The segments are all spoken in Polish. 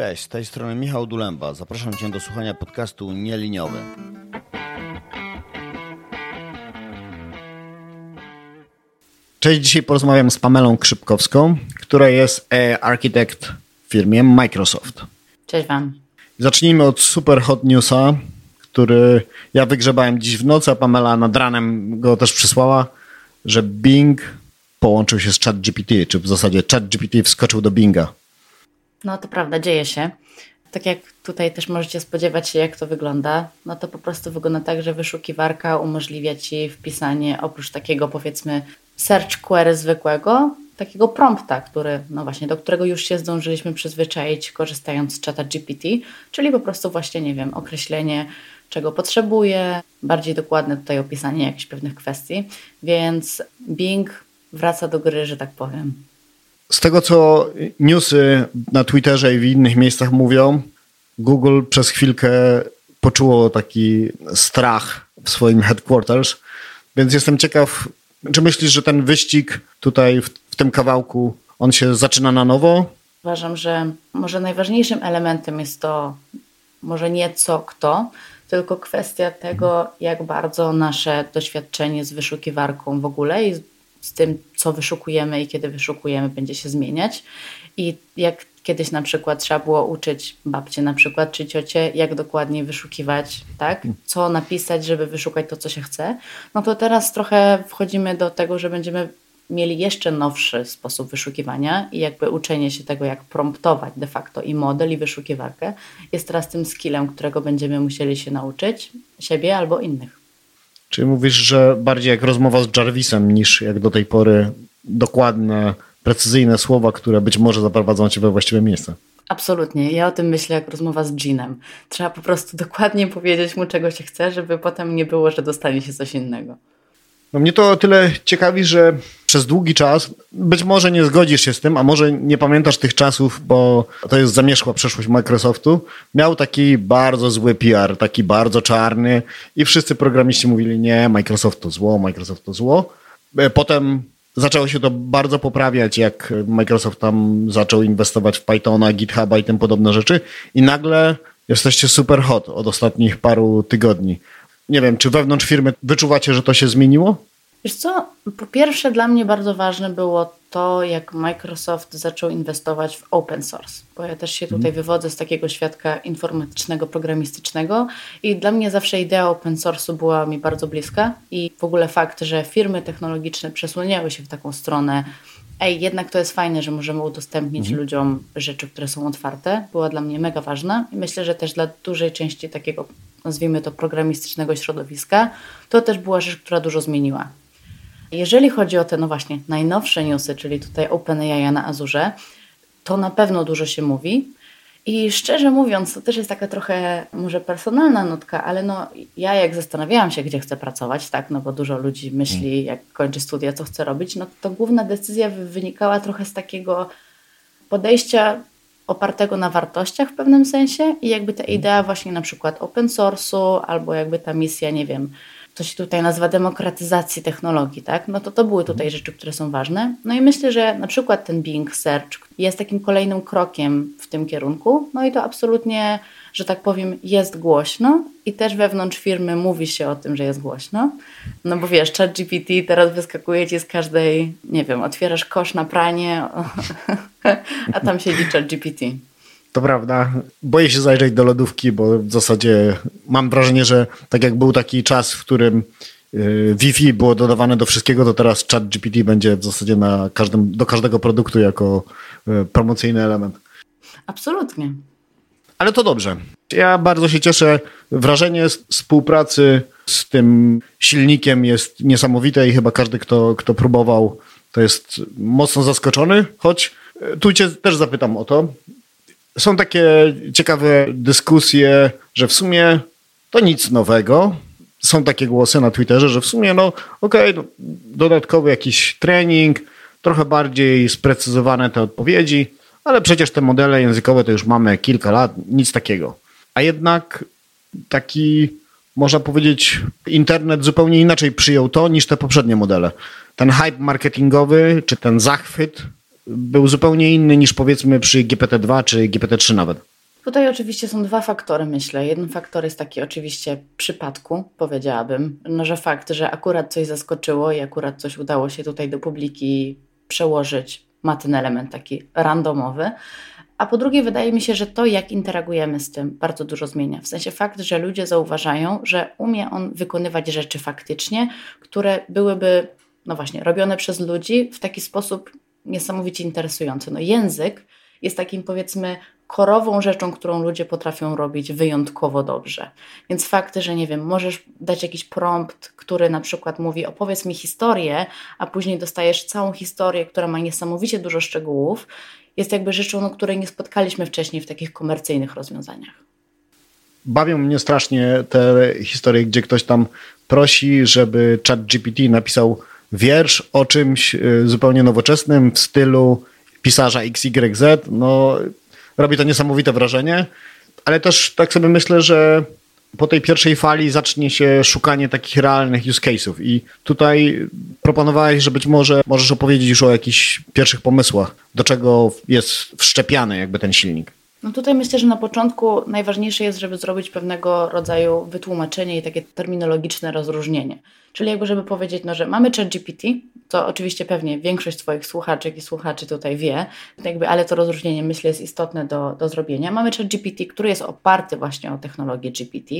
Cześć, z tej strony Michał Dulemba. Zapraszam Cię do słuchania podcastu Nieliniowy. Cześć, dzisiaj porozmawiam z Pamelą Krzypkowską, która jest architekt w firmie Microsoft. Cześć Wam. Zacznijmy od super hot newsa, który ja wygrzebałem dziś w nocy, a Pamela nad ranem go też przysłała, że Bing połączył się z ChatGPT, czy w zasadzie ChatGPT wskoczył do Binga. No to prawda, dzieje się. Tak jak tutaj też możecie spodziewać się, jak to wygląda, no to po prostu wygląda tak, że wyszukiwarka umożliwia Ci wpisanie oprócz takiego powiedzmy search query zwykłego, takiego prompta, który, no właśnie, do którego już się zdążyliśmy przyzwyczaić korzystając z czata GPT, czyli po prostu właśnie, nie wiem, określenie czego potrzebuję, bardziej dokładne tutaj opisanie jakichś pewnych kwestii, więc Bing wraca do gry, że tak powiem. Z tego, co newsy na Twitterze i w innych miejscach mówią, Google przez chwilkę poczuło taki strach w swoim headquarters, więc jestem ciekaw, czy myślisz, że ten wyścig tutaj w, w tym kawałku, on się zaczyna na nowo? Uważam, że może najważniejszym elementem jest to może nie co kto, tylko kwestia tego, jak bardzo nasze doświadczenie z wyszukiwarką w ogóle i z tym, co wyszukujemy i kiedy wyszukujemy, będzie się zmieniać. I jak kiedyś na przykład trzeba było uczyć babcie na przykład, czy ciocie, jak dokładnie wyszukiwać, tak? Co napisać, żeby wyszukać to, co się chce. No to teraz trochę wchodzimy do tego, że będziemy mieli jeszcze nowszy sposób wyszukiwania i jakby uczenie się tego, jak promptować de facto i model, i wyszukiwarkę jest teraz tym skillem, którego będziemy musieli się nauczyć siebie albo innych. Czyli mówisz, że bardziej jak rozmowa z Jarvisem niż jak do tej pory dokładne, precyzyjne słowa, które być może zaprowadzą cię we właściwe miejsce. Absolutnie. Ja o tym myślę jak rozmowa z Jeanem. Trzeba po prostu dokładnie powiedzieć mu, czego się chce, żeby potem nie było, że dostanie się coś innego. No mnie to tyle ciekawi, że przez długi czas, być może nie zgodzisz się z tym, a może nie pamiętasz tych czasów, bo to jest zamierzchła przeszłość Microsoftu, miał taki bardzo zły PR, taki bardzo czarny i wszyscy programiści mówili nie, Microsoft to zło, Microsoft to zło. E, potem zaczęło się to bardzo poprawiać, jak Microsoft tam zaczął inwestować w Pythona, GitHuba i tym podobne rzeczy i nagle jesteście super hot od ostatnich paru tygodni nie wiem, czy wewnątrz firmy wyczuwacie, że to się zmieniło? Wiesz co, po pierwsze dla mnie bardzo ważne było to, jak Microsoft zaczął inwestować w open source, bo ja też się tutaj mhm. wywodzę z takiego świadka informatycznego, programistycznego i dla mnie zawsze idea open source'u była mi bardzo bliska i w ogóle fakt, że firmy technologiczne przesłaniały się w taką stronę ej, jednak to jest fajne, że możemy udostępnić mhm. ludziom rzeczy, które są otwarte, była dla mnie mega ważna i myślę, że też dla dużej części takiego, nazwijmy to, programistycznego środowiska, to też była rzecz, która dużo zmieniła. Jeżeli chodzi o te, no właśnie, najnowsze newsy, czyli tutaj OpenAI na Azurze, to na pewno dużo się mówi. I szczerze mówiąc, to też jest taka trochę może personalna nutka, ale no ja jak zastanawiałam się, gdzie chcę pracować, tak, no bo dużo ludzi myśli, mm. jak kończy studia, co chce robić, no to główna decyzja wynikała trochę z takiego podejścia opartego na wartościach w pewnym sensie i jakby ta mm. idea właśnie na przykład open source'u albo jakby ta misja, nie wiem, to się tutaj nazywa demokratyzacji technologii, tak? No to to były tutaj mhm. rzeczy, które są ważne. No i myślę, że na przykład ten Bing Search jest takim kolejnym krokiem w tym kierunku. No i to absolutnie, że tak powiem, jest głośno i też wewnątrz firmy mówi się o tym, że jest głośno. No bo wiesz, chat GPT teraz wyskakuje ci z każdej, nie wiem, otwierasz kosz na pranie, a tam siedzi chat GPT. To prawda. Boję się zajrzeć do lodówki, bo w zasadzie mam wrażenie, że tak jak był taki czas, w którym y, Wi-Fi było dodawane do wszystkiego, to teraz chat GPT będzie w zasadzie na każdym, do każdego produktu jako y, promocyjny element. Absolutnie. Ale to dobrze. Ja bardzo się cieszę. Wrażenie współpracy z tym silnikiem jest niesamowite i chyba każdy, kto, kto próbował, to jest mocno zaskoczony, choć y, tu cię też zapytam o to, są takie ciekawe dyskusje, że w sumie to nic nowego. Są takie głosy na Twitterze, że w sumie, no okej, okay, no, dodatkowy jakiś trening, trochę bardziej sprecyzowane te odpowiedzi, ale przecież te modele językowe to już mamy kilka lat, nic takiego. A jednak taki, można powiedzieć, internet zupełnie inaczej przyjął to niż te poprzednie modele. Ten hype marketingowy, czy ten zachwyt był zupełnie inny niż powiedzmy przy GPT-2 czy GPT-3 nawet? Tutaj oczywiście są dwa faktory, myślę. Jeden faktor jest taki oczywiście przypadku, powiedziałabym, no, że fakt, że akurat coś zaskoczyło i akurat coś udało się tutaj do publiki przełożyć, ma ten element taki randomowy. A po drugie, wydaje mi się, że to, jak interagujemy z tym, bardzo dużo zmienia. W sensie fakt, że ludzie zauważają, że umie on wykonywać rzeczy faktycznie, które byłyby, no właśnie, robione przez ludzi w taki sposób niesamowicie interesujący. No język jest takim powiedzmy korową rzeczą, którą ludzie potrafią robić wyjątkowo dobrze. Więc fakt, że nie wiem, możesz dać jakiś prompt, który na przykład mówi opowiedz mi historię, a później dostajesz całą historię, która ma niesamowicie dużo szczegółów, jest jakby rzeczą, no, której nie spotkaliśmy wcześniej w takich komercyjnych rozwiązaniach. Bawią mnie strasznie te historie, gdzie ktoś tam prosi, żeby ChatGPT napisał wiersz o czymś y, zupełnie nowoczesnym w stylu pisarza XYZ. No, robi to niesamowite wrażenie, ale też tak sobie myślę, że po tej pierwszej fali zacznie się szukanie takich realnych use case'ów i tutaj proponowałeś, że być może możesz opowiedzieć już o jakichś pierwszych pomysłach, do czego jest wszczepiany jakby ten silnik. No tutaj myślę, że na początku najważniejsze jest, żeby zrobić pewnego rodzaju wytłumaczenie i takie terminologiczne rozróżnienie. Czyli jakby, żeby powiedzieć, no, że mamy ChatGPT, to oczywiście pewnie większość Twoich słuchaczek i słuchaczy tutaj wie, jakby, ale to rozróżnienie myślę jest istotne do, do zrobienia. Mamy ChatGPT, który jest oparty właśnie o technologię GPT,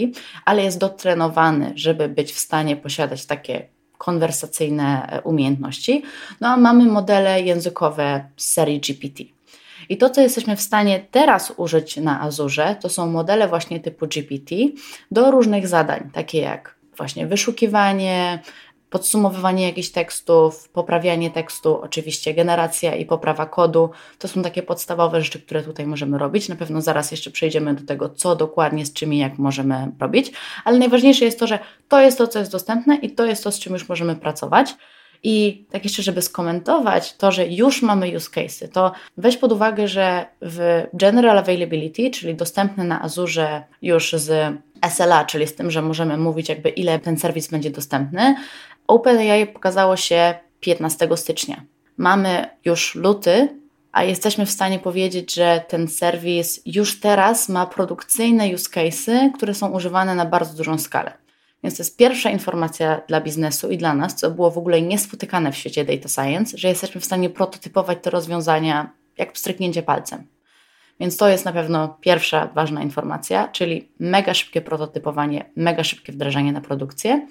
ale jest dotrenowany, żeby być w stanie posiadać takie konwersacyjne e, umiejętności. No a mamy modele językowe z serii GPT. I to, co jesteśmy w stanie teraz użyć na Azurze, to są modele właśnie typu GPT do różnych zadań, takie jak właśnie wyszukiwanie, podsumowywanie jakichś tekstów, poprawianie tekstu, oczywiście generacja i poprawa kodu. To są takie podstawowe rzeczy, które tutaj możemy robić. Na pewno zaraz jeszcze przejdziemy do tego, co dokładnie z czym i jak możemy robić, ale najważniejsze jest to, że to jest to, co jest dostępne i to jest to, z czym już możemy pracować. I tak jeszcze, żeby skomentować to, że już mamy use cases, to weź pod uwagę, że w General Availability, czyli dostępne na Azure już z SLA, czyli z tym, że możemy mówić jakby ile ten serwis będzie dostępny, OpenAI pokazało się 15 stycznia. Mamy już luty, a jesteśmy w stanie powiedzieć, że ten serwis już teraz ma produkcyjne use cases, które są używane na bardzo dużą skalę. Więc to jest pierwsza informacja dla biznesu i dla nas, co było w ogóle niespotykane w świecie data science, że jesteśmy w stanie prototypować te rozwiązania jak pstryknięcie palcem. Więc to jest na pewno pierwsza ważna informacja, czyli mega szybkie prototypowanie, mega szybkie wdrażanie na produkcję.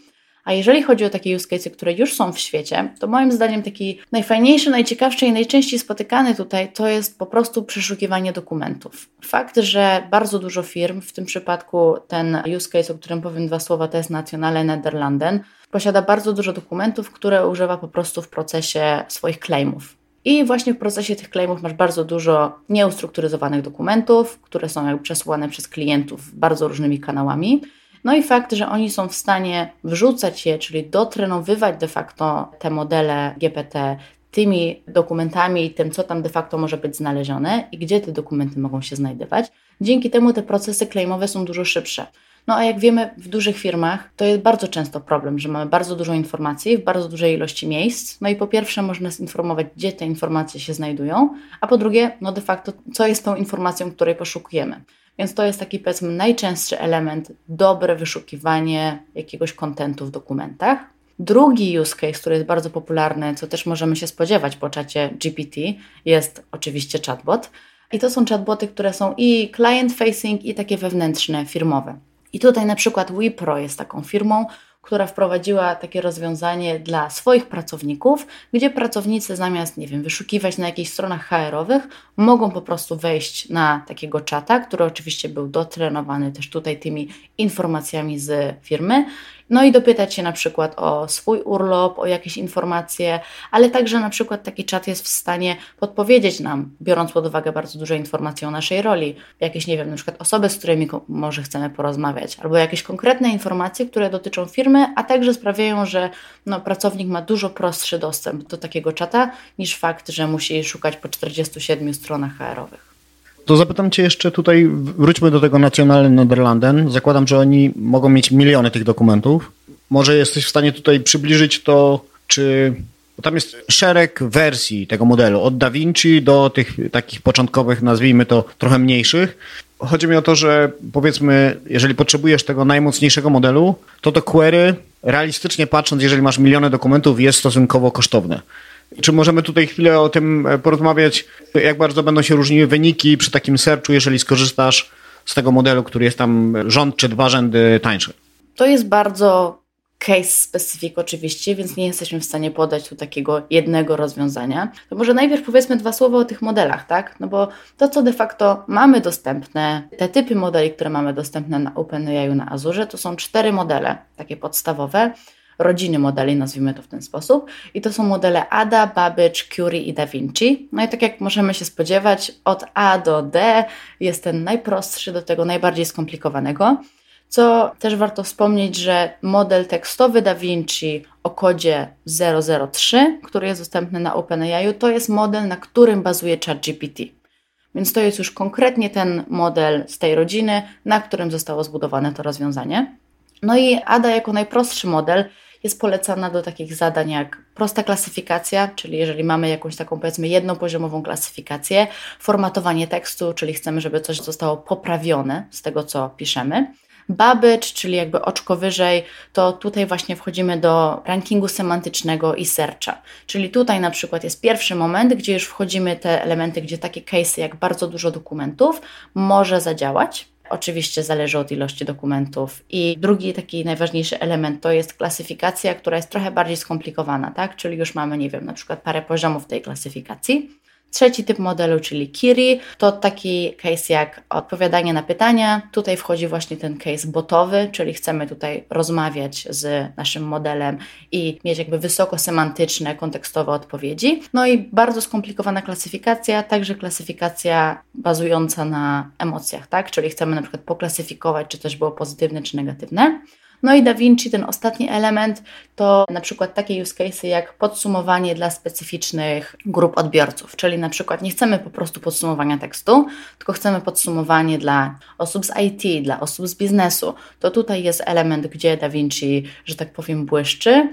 A jeżeli chodzi o takie use cases, które już są w świecie, to moim zdaniem taki najfajniejszy, najciekawszy i najczęściej spotykany tutaj to jest po prostu przeszukiwanie dokumentów. Fakt, że bardzo dużo firm, w tym przypadku ten use case, o którym powiem dwa słowa, to jest Nationale Nederlanden, posiada bardzo dużo dokumentów, które używa po prostu w procesie swoich claimów. I właśnie w procesie tych claimów masz bardzo dużo nieustrukturyzowanych dokumentów, które są jakby przesyłane przez klientów bardzo różnymi kanałami. No i fakt, że oni są w stanie wrzucać je, czyli dotrenowywać de facto te modele GPT tymi dokumentami i tym, co tam de facto może być znalezione i gdzie te dokumenty mogą się znajdować. Dzięki temu te procesy claimowe są dużo szybsze. No a jak wiemy, w dużych firmach to jest bardzo często problem, że mamy bardzo dużo informacji w bardzo dużej ilości miejsc. No i po pierwsze, można zinformować, gdzie te informacje się znajdują, a po drugie, no de facto, co jest tą informacją, której poszukujemy. Więc to jest taki, powiedzmy, najczęstszy element, dobre wyszukiwanie jakiegoś kontentu w dokumentach. Drugi use case, który jest bardzo popularny, co też możemy się spodziewać po czacie GPT, jest oczywiście chatbot. I to są chatboty, które są i client-facing, i takie wewnętrzne, firmowe. I tutaj na przykład Wipro jest taką firmą, która wprowadziła takie rozwiązanie dla swoich pracowników, gdzie pracownicy zamiast, nie wiem, wyszukiwać na jakichś stronach HR-owych, mogą po prostu wejść na takiego czata, który oczywiście był dotrenowany też tutaj tymi informacjami z firmy. No i dopytać się na przykład o swój urlop, o jakieś informacje, ale także na przykład taki czat jest w stanie podpowiedzieć nam, biorąc pod uwagę bardzo dużo informacji o naszej roli, jakieś, nie wiem, na przykład osoby, z którymi może chcemy porozmawiać, albo jakieś konkretne informacje, które dotyczą firmy, a także sprawiają, że no, pracownik ma dużo prostszy dostęp do takiego czata niż fakt, że musi szukać po 47 stronach HR-owych. To zapytam Cię jeszcze tutaj, wróćmy do tego Nationale Nederlanden. Zakładam, że oni mogą mieć miliony tych dokumentów. Może jesteś w stanie tutaj przybliżyć to, czy Bo tam jest szereg wersji tego modelu, od Da Vinci do tych takich początkowych, nazwijmy to trochę mniejszych. Chodzi mi o to, że powiedzmy, jeżeli potrzebujesz tego najmocniejszego modelu, to to query, realistycznie patrząc, jeżeli masz miliony dokumentów, jest stosunkowo kosztowne. Czy możemy tutaj chwilę o tym porozmawiać, jak bardzo będą się różniły wyniki przy takim searchu, jeżeli skorzystasz z tego modelu, który jest tam rząd czy dwa rzędy tańszy? To jest bardzo case specific oczywiście, więc nie jesteśmy w stanie podać tu takiego jednego rozwiązania. To może najpierw powiedzmy dwa słowa o tych modelach, tak? No bo to, co de facto mamy dostępne, te typy modeli, które mamy dostępne na OpenAI na Azure, to są cztery modele, takie podstawowe, rodziny modeli, nazwijmy to w ten sposób. I to są modele ADA, Babbage, Curie i Da Vinci. No i tak jak możemy się spodziewać, od A do D jest ten najprostszy do tego najbardziej skomplikowanego. Co też warto wspomnieć, że model tekstowy Da Vinci o kodzie 003, który jest dostępny na OpenAI, to jest model, na którym bazuje ChatGPT. Więc to jest już konkretnie ten model z tej rodziny, na którym zostało zbudowane to rozwiązanie. No i ADA jako najprostszy model jest polecana do takich zadań jak prosta klasyfikacja, czyli jeżeli mamy jakąś taką powiedzmy jednopoziomową klasyfikację, formatowanie tekstu, czyli chcemy, żeby coś zostało poprawione z tego, co piszemy. Babbage, czyli jakby oczko wyżej, to tutaj właśnie wchodzimy do rankingu semantycznego i searcha. Czyli tutaj na przykład jest pierwszy moment, gdzie już wchodzimy te elementy, gdzie takie case'y jak bardzo dużo dokumentów może zadziałać. Oczywiście zależy od ilości dokumentów. I drugi taki najważniejszy element to jest klasyfikacja, która jest trochę bardziej skomplikowana, tak? Czyli już mamy, nie wiem, na przykład parę poziomów tej klasyfikacji. Trzeci typ modelu, czyli Kiri, to taki case jak odpowiadanie na pytania. Tutaj wchodzi właśnie ten case botowy, czyli chcemy tutaj rozmawiać z naszym modelem i mieć jakby wysoko semantyczne, kontekstowe odpowiedzi. No i bardzo skomplikowana klasyfikacja, także klasyfikacja bazująca na emocjach, tak? Czyli chcemy na przykład poklasyfikować, czy coś było pozytywne, czy negatywne. No i Da Vinci, ten ostatni element, to na przykład takie use case jak podsumowanie dla specyficznych grup odbiorców, czyli na przykład nie chcemy po prostu podsumowania tekstu, tylko chcemy podsumowanie dla osób z IT, dla osób z biznesu. To tutaj jest element, gdzie Da Vinci, że tak powiem, błyszczy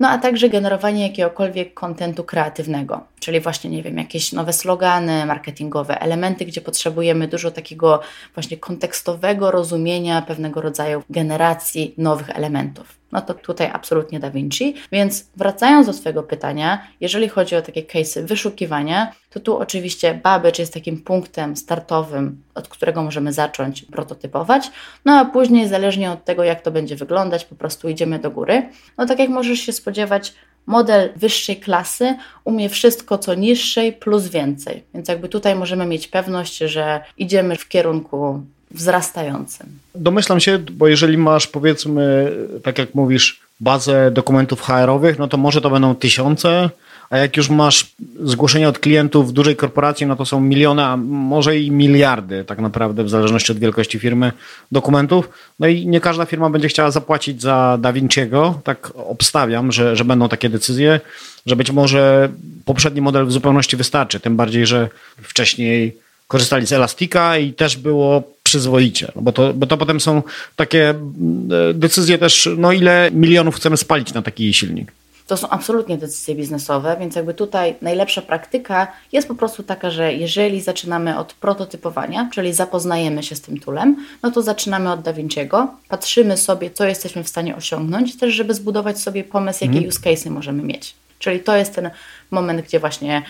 no a także generowanie jakiegokolwiek kontentu kreatywnego, czyli właśnie, nie wiem, jakieś nowe slogany marketingowe, elementy, gdzie potrzebujemy dużo takiego właśnie kontekstowego rozumienia pewnego rodzaju generacji nowych elementów no to tutaj absolutnie Da Vinci. Więc wracając do Twojego pytania, jeżeli chodzi o takie case'y wyszukiwania, to tu oczywiście Babbage jest takim punktem startowym, od którego możemy zacząć prototypować, no a później zależnie od tego, jak to będzie wyglądać, po prostu idziemy do góry. No tak jak możesz się spodziewać, model wyższej klasy umie wszystko co niższej plus więcej. Więc jakby tutaj możemy mieć pewność, że idziemy w kierunku wzrastającym. Domyślam się, bo jeżeli masz powiedzmy, tak jak mówisz, bazę dokumentów HR-owych, no to może to będą tysiące, a jak już masz zgłoszenia od klientów w dużej korporacji, no to są miliony, a może i miliardy tak naprawdę, w zależności od wielkości firmy, dokumentów. No i nie każda firma będzie chciała zapłacić za Da Vinci'ego, tak obstawiam, że, że będą takie decyzje, że być może poprzedni model w zupełności wystarczy, tym bardziej, że wcześniej korzystali z Elastika i też było przyzwoicie, no bo, to, bo to potem są takie mm, decyzje też, no ile milionów chcemy spalić na taki silnik. To są absolutnie decyzje biznesowe, więc jakby tutaj najlepsza praktyka jest po prostu taka, że jeżeli zaczynamy od prototypowania, czyli zapoznajemy się z tym toolem, no to zaczynamy od Da Vinci'ego, patrzymy sobie, co jesteśmy w stanie osiągnąć, też żeby zbudować sobie pomysł, jakie mm. use cases możemy mieć. Czyli to jest ten moment, gdzie właśnie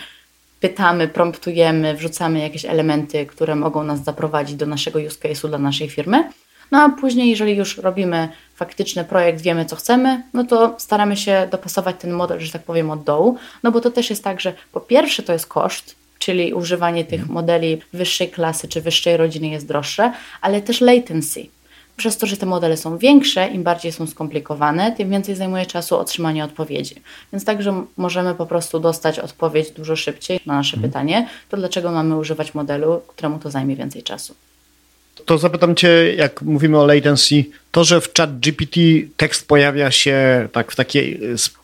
pytamy, promptujemy, wrzucamy jakieś elementy, które mogą nas zaprowadzić do naszego use case'u dla naszej firmy. No a później, jeżeli już robimy faktyczny projekt, wiemy co chcemy, no to staramy się dopasować ten model, że tak powiem, od dołu. No bo to też jest tak, że po pierwsze to jest koszt, czyli używanie tych modeli wyższej klasy czy wyższej rodziny jest droższe, ale też latency przez to, że te modele są większe, im bardziej są skomplikowane, tym więcej zajmuje czasu otrzymanie odpowiedzi. Więc także możemy po prostu dostać odpowiedź dużo szybciej na nasze mhm. pytanie, to dlaczego mamy używać modelu, któremu to zajmie więcej czasu. To zapytam Cię, jak mówimy o latency, to, że w chat GPT tekst pojawia się tak w taki e,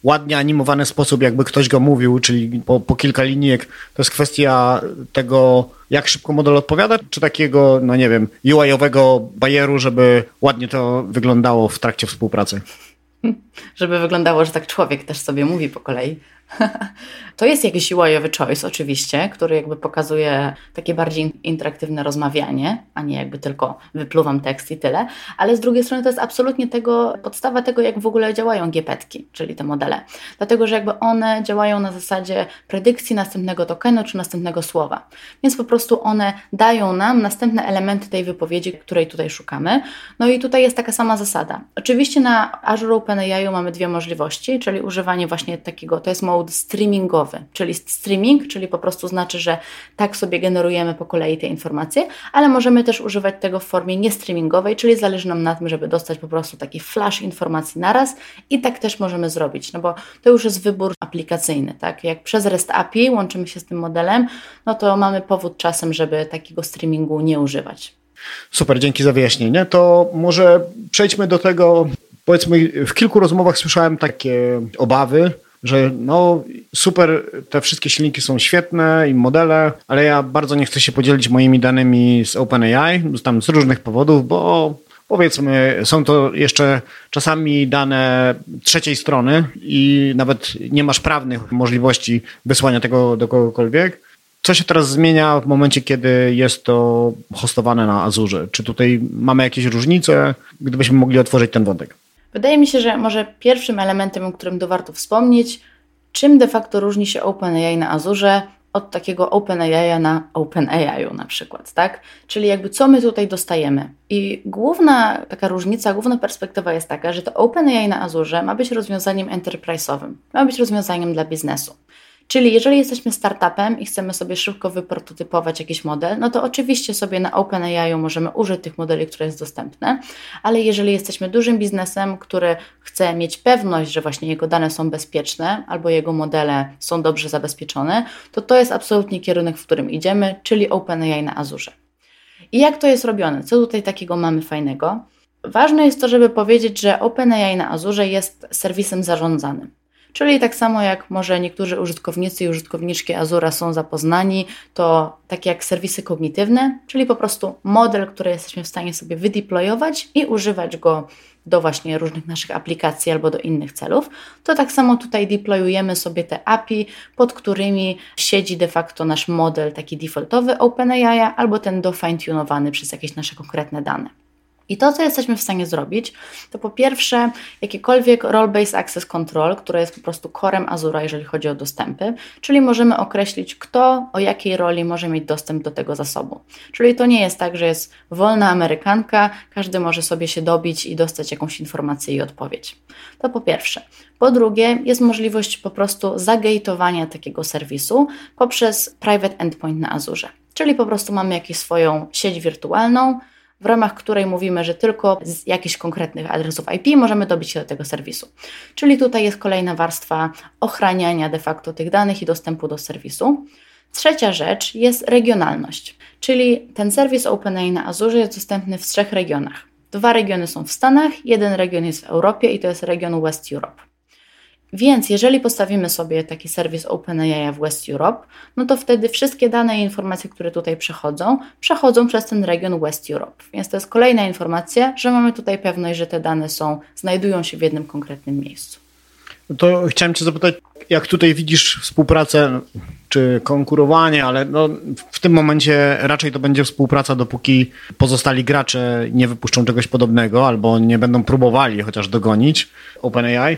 ładnie animowany sposób, jakby ktoś go mówił, czyli po, po kilka linijek, to jest kwestia tego, jak szybko model odpowiada, czy takiego, no nie wiem, UI-owego bajeru, żeby ładnie to wyglądało w trakcie współpracy? Żeby wyglądało, że tak człowiek też sobie mówi po kolei. To jest jakiś UI-owy choice oczywiście, który jakby pokazuje takie bardziej interaktywne rozmawianie, a nie jakby tylko wypluwam tekst i tyle, ale z drugiej strony to jest absolutnie tego, podstawa tego, jak w ogóle działają GPetki, czyli te modele. Dlatego, że jakby one działają na zasadzie predykcji następnego tokenu czy następnego słowa. Więc po prostu one dają nam następne elementy tej wypowiedzi, której tutaj szukamy. No i tutaj jest taka sama zasada. Oczywiście na Azure OpenAI mamy dwie możliwości, czyli używanie właśnie takiego, to jest mode streamingowy, czyli streaming, czyli po prostu znaczy, że tak sobie generujemy po kolei te informacje, ale możemy też używać tego w formie niestreamingowej, czyli zależy nam na tym, żeby dostać po prostu taki flash informacji naraz i tak też możemy zrobić, no bo to już jest wybór aplikacyjny, tak? Jak przez REST API łączymy się z tym modelem, no to mamy powód czasem, żeby takiego streamingu nie używać. Super, dzięki za wyjaśnienie. To może przejdźmy do tego. Powiedzmy, w kilku rozmowach słyszałem takie obawy, że no super, te wszystkie silniki są świetne i modele, ale ja bardzo nie chcę się podzielić moimi danymi z OpenAI, tam z różnych powodów, bo powiedzmy, są to jeszcze czasami dane trzeciej strony i nawet nie masz prawnych możliwości wysłania tego do kogokolwiek. Co się teraz zmienia w momencie, kiedy jest to hostowane na Azurze? Czy tutaj mamy jakieś różnice? Gdybyśmy mogli otworzyć ten wątek. Wydaje mi się, że może pierwszym elementem, o którym tu warto wspomnieć, czym de facto różni się OpenAI na Azurze od takiego OpenAI na OpenAI na przykład, tak? Czyli jakby co my tutaj dostajemy. I główna taka różnica, główna perspektywa jest taka, że to OpenAI na Azurze ma być rozwiązaniem enterprise'owym, ma być rozwiązaniem dla biznesu. Czyli jeżeli jesteśmy startupem i chcemy sobie szybko wyprototypować jakiś model, no to oczywiście sobie na OpenAI możemy użyć tych modeli, które jest dostępne, ale jeżeli jesteśmy dużym biznesem, który chce mieć pewność, że właśnie jego dane są bezpieczne albo jego modele są dobrze zabezpieczone, to to jest absolutnie kierunek, w którym idziemy, czyli OpenAI na Azurze. I jak to jest robione? Co tutaj takiego mamy fajnego? Ważne jest to, żeby powiedzieć, że OpenAI na Azurze jest serwisem zarządzanym. Czyli tak samo jak może niektórzy użytkownicy i użytkowniczki Azura są zapoznani, to takie jak serwisy kognitywne, czyli po prostu model, który jesteśmy w stanie sobie wydeployować i używać go do właśnie różnych naszych aplikacji albo do innych celów, to tak samo tutaj deployujemy sobie te API, pod którymi siedzi de facto nasz model taki defaultowy OpenAI albo ten do fine-tunowany przez jakieś nasze konkretne dane. I to, co jesteśmy w stanie zrobić, to po pierwsze jakiekolwiek role-based access control, które jest po prostu korem Azura, jeżeli chodzi o dostępy, czyli możemy określić, kto o jakiej roli może mieć dostęp do tego zasobu. Czyli to nie jest tak, że jest wolna amerykanka, każdy może sobie się dobić i dostać jakąś informację i odpowiedź. To po pierwsze. Po drugie, jest możliwość po prostu zagatowania takiego serwisu poprzez private endpoint na Azurze. Czyli po prostu mamy jakąś swoją sieć wirtualną, w ramach której mówimy, że tylko z jakichś konkretnych adresów IP możemy dobić się do tego serwisu. Czyli tutaj jest kolejna warstwa ochraniania de facto tych danych i dostępu do serwisu. Trzecia rzecz jest regionalność, czyli ten serwis OpenAI na Azure jest dostępny w trzech regionach. Dwa regiony są w Stanach, jeden region jest w Europie i to jest region West Europe. Więc jeżeli postawimy sobie taki serwis OpenAI w West Europe, no to wtedy wszystkie dane i informacje, które tutaj przechodzą, przechodzą przez ten region West Europe. Więc to jest kolejna informacja, że mamy tutaj pewność, że te dane są, znajdują się w jednym konkretnym miejscu. To chciałem Cię zapytać, jak tutaj widzisz współpracę czy konkurowanie, ale no, w tym momencie raczej to będzie współpraca, dopóki pozostali gracze nie wypuszczą czegoś podobnego albo nie będą próbowali chociaż dogonić OpenAI.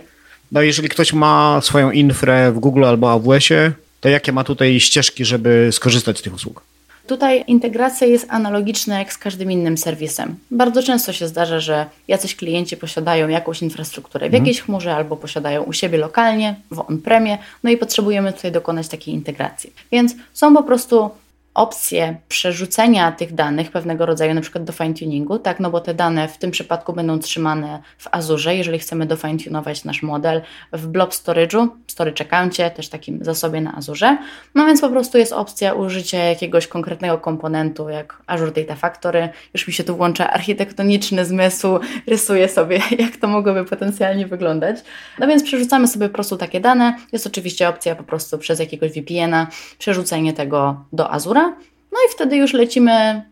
No jeżeli ktoś ma swoją infrę w Google albo AWS-ie, to jakie ma tutaj ścieżki, żeby skorzystać z tych usług? Tutaj integracja jest analogiczna jak z każdym innym serwisem. Bardzo często się zdarza, że jacyś klienci posiadają jakąś infrastrukturę w mhm. jakiejś chmurze albo posiadają u siebie lokalnie, w on-premie, no i potrzebujemy tutaj dokonać takiej integracji. Więc są po prostu opcję przerzucenia tych danych pewnego rodzaju, na przykład do fine-tuningu, tak, no bo te dane w tym przypadku będą trzymane w Azurze, jeżeli chcemy do fine-tunować nasz model w blob storage'u, storage accountie, też takim zasobie na Azurze, no więc po prostu jest opcja użycia jakiegoś konkretnego komponentu, jak Azure Data Factory, już mi się tu włącza architektoniczny zmysł, rysuję sobie, jak to mogłoby potencjalnie wyglądać, no więc przerzucamy sobie po prostu takie dane, jest oczywiście opcja po prostu przez jakiegoś VPN-a przerzucenie tego do Azura, no i wtedy już lecimy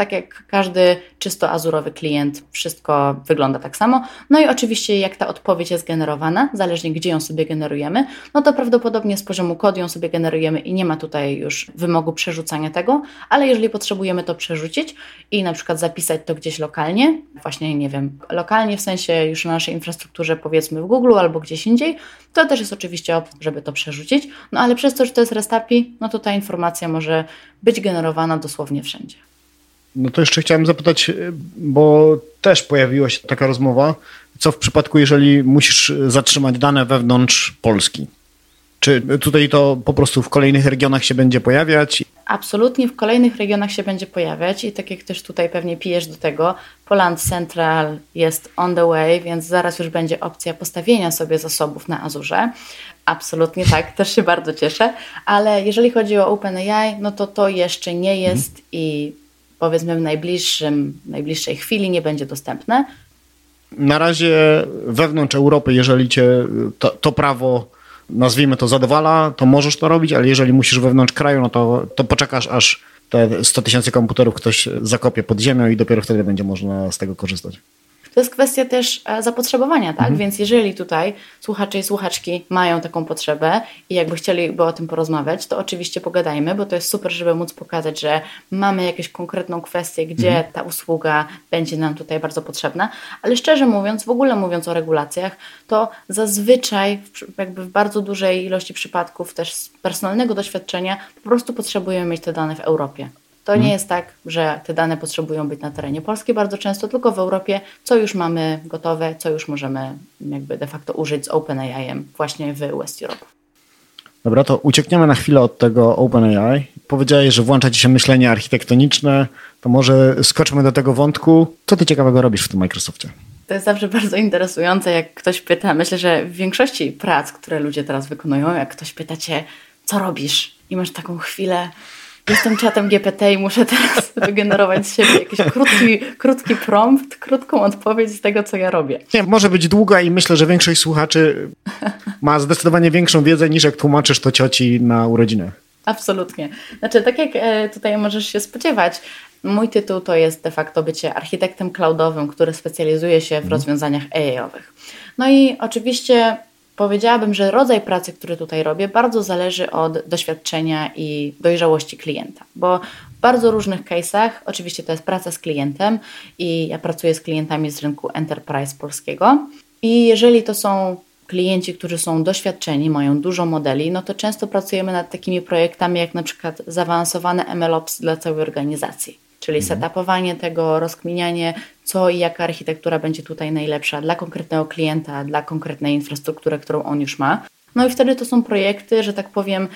tak jak każdy czysto azurowy klient, wszystko wygląda tak samo. No i oczywiście, jak ta odpowiedź jest generowana, zależnie gdzie ją sobie generujemy, no to prawdopodobnie z poziomu kodu ją sobie generujemy i nie ma tutaj już wymogu przerzucania tego, ale jeżeli potrzebujemy to przerzucić i na przykład zapisać to gdzieś lokalnie, właśnie nie wiem, lokalnie w sensie już na naszej infrastrukturze, powiedzmy w Google albo gdzieś indziej, to też jest oczywiście żeby to przerzucić, no ale przez to, że to jest REST no to ta informacja może być generowana dosłownie wszędzie. No to jeszcze chciałem zapytać, bo też pojawiła się taka rozmowa, co w przypadku, jeżeli musisz zatrzymać dane wewnątrz Polski? Czy tutaj to po prostu w kolejnych regionach się będzie pojawiać? Absolutnie w kolejnych regionach się będzie pojawiać i tak jak też tutaj pewnie pijesz do tego, Poland Central jest on the way, więc zaraz już będzie opcja postawienia sobie zasobów na Azurze. Absolutnie tak, też się bardzo cieszę, ale jeżeli chodzi o OpenAI, no to to jeszcze nie jest mhm. i powiedzmy w najbliższym, najbliższej chwili nie będzie dostępne. Na razie wewnątrz Europy, jeżeli cię to, to prawo nazwijmy to zadowala, to możesz to robić, ale jeżeli musisz wewnątrz kraju, no to, to poczekasz aż te 100 tysięcy komputerów ktoś zakopie pod ziemią i dopiero wtedy będzie można z tego korzystać. To jest kwestia też e, zapotrzebowania, tak? Mhm. Więc jeżeli tutaj słuchacze i słuchaczki mają taką potrzebę i jakby chcieliby o tym porozmawiać, to oczywiście pogadajmy, bo to jest super, żeby móc pokazać, że mamy jakąś konkretną kwestię, gdzie mhm. ta usługa będzie nam tutaj bardzo potrzebna. Ale szczerze mówiąc, w ogóle mówiąc o regulacjach, to zazwyczaj jakby w bardzo dużej ilości przypadków też z personalnego doświadczenia po prostu potrzebujemy mieć te dane w Europie. To nie mhm. jest tak, że te dane potrzebują być na terenie Polski bardzo często, tylko w Europie, co już mamy gotowe, co już możemy jakby de facto użyć z OpenAI właśnie w West Europe. Dobra, to uciekniemy na chwilę od tego OpenAI. Powiedziałeś, że włącza ci się myślenie architektoniczne, to może skoczmy do tego wątku. Co ty ciekawego robisz w tym Microsoftie? To jest zawsze bardzo interesujące, jak ktoś pyta. Myślę, że w większości prac, które ludzie teraz wykonują, jak ktoś pyta cię, co robisz? I masz taką chwilę, Jestem czatem GPT i muszę teraz wygenerować z siebie jakiś krótki, krótki prompt, krótką odpowiedź z tego, co ja robię. Nie, może być długa i myślę, że większość słuchaczy ma zdecydowanie większą wiedzę niż jak tłumaczysz to cioci na urodzinach. Absolutnie. Znaczy, tak jak e, tutaj możesz się spodziewać, mój tytuł to jest de facto bycie architektem cloudowym, który specjalizuje się w mhm. rozwiązaniach AI-owych. No i oczywiście Powiedziałabym, że rodzaj pracy, który tutaj robię, bardzo zależy od doświadczenia i dojrzałości klienta, bo w bardzo różnych case'ach, oczywiście to jest praca z klientem i ja pracuję z klientami z rynku enterprise polskiego. I jeżeli to są klienci, którzy są doświadczeni, mają dużo modeli, no to często pracujemy nad takimi projektami jak na przykład zaawansowane MLOps dla całej organizacji czyli mhm. setupowanie tego, rozkminianie, co i jaka architektura będzie tutaj najlepsza dla konkretnego klienta, dla konkretnej infrastruktury, którą on już ma. No i wtedy to są projekty, że tak powiem,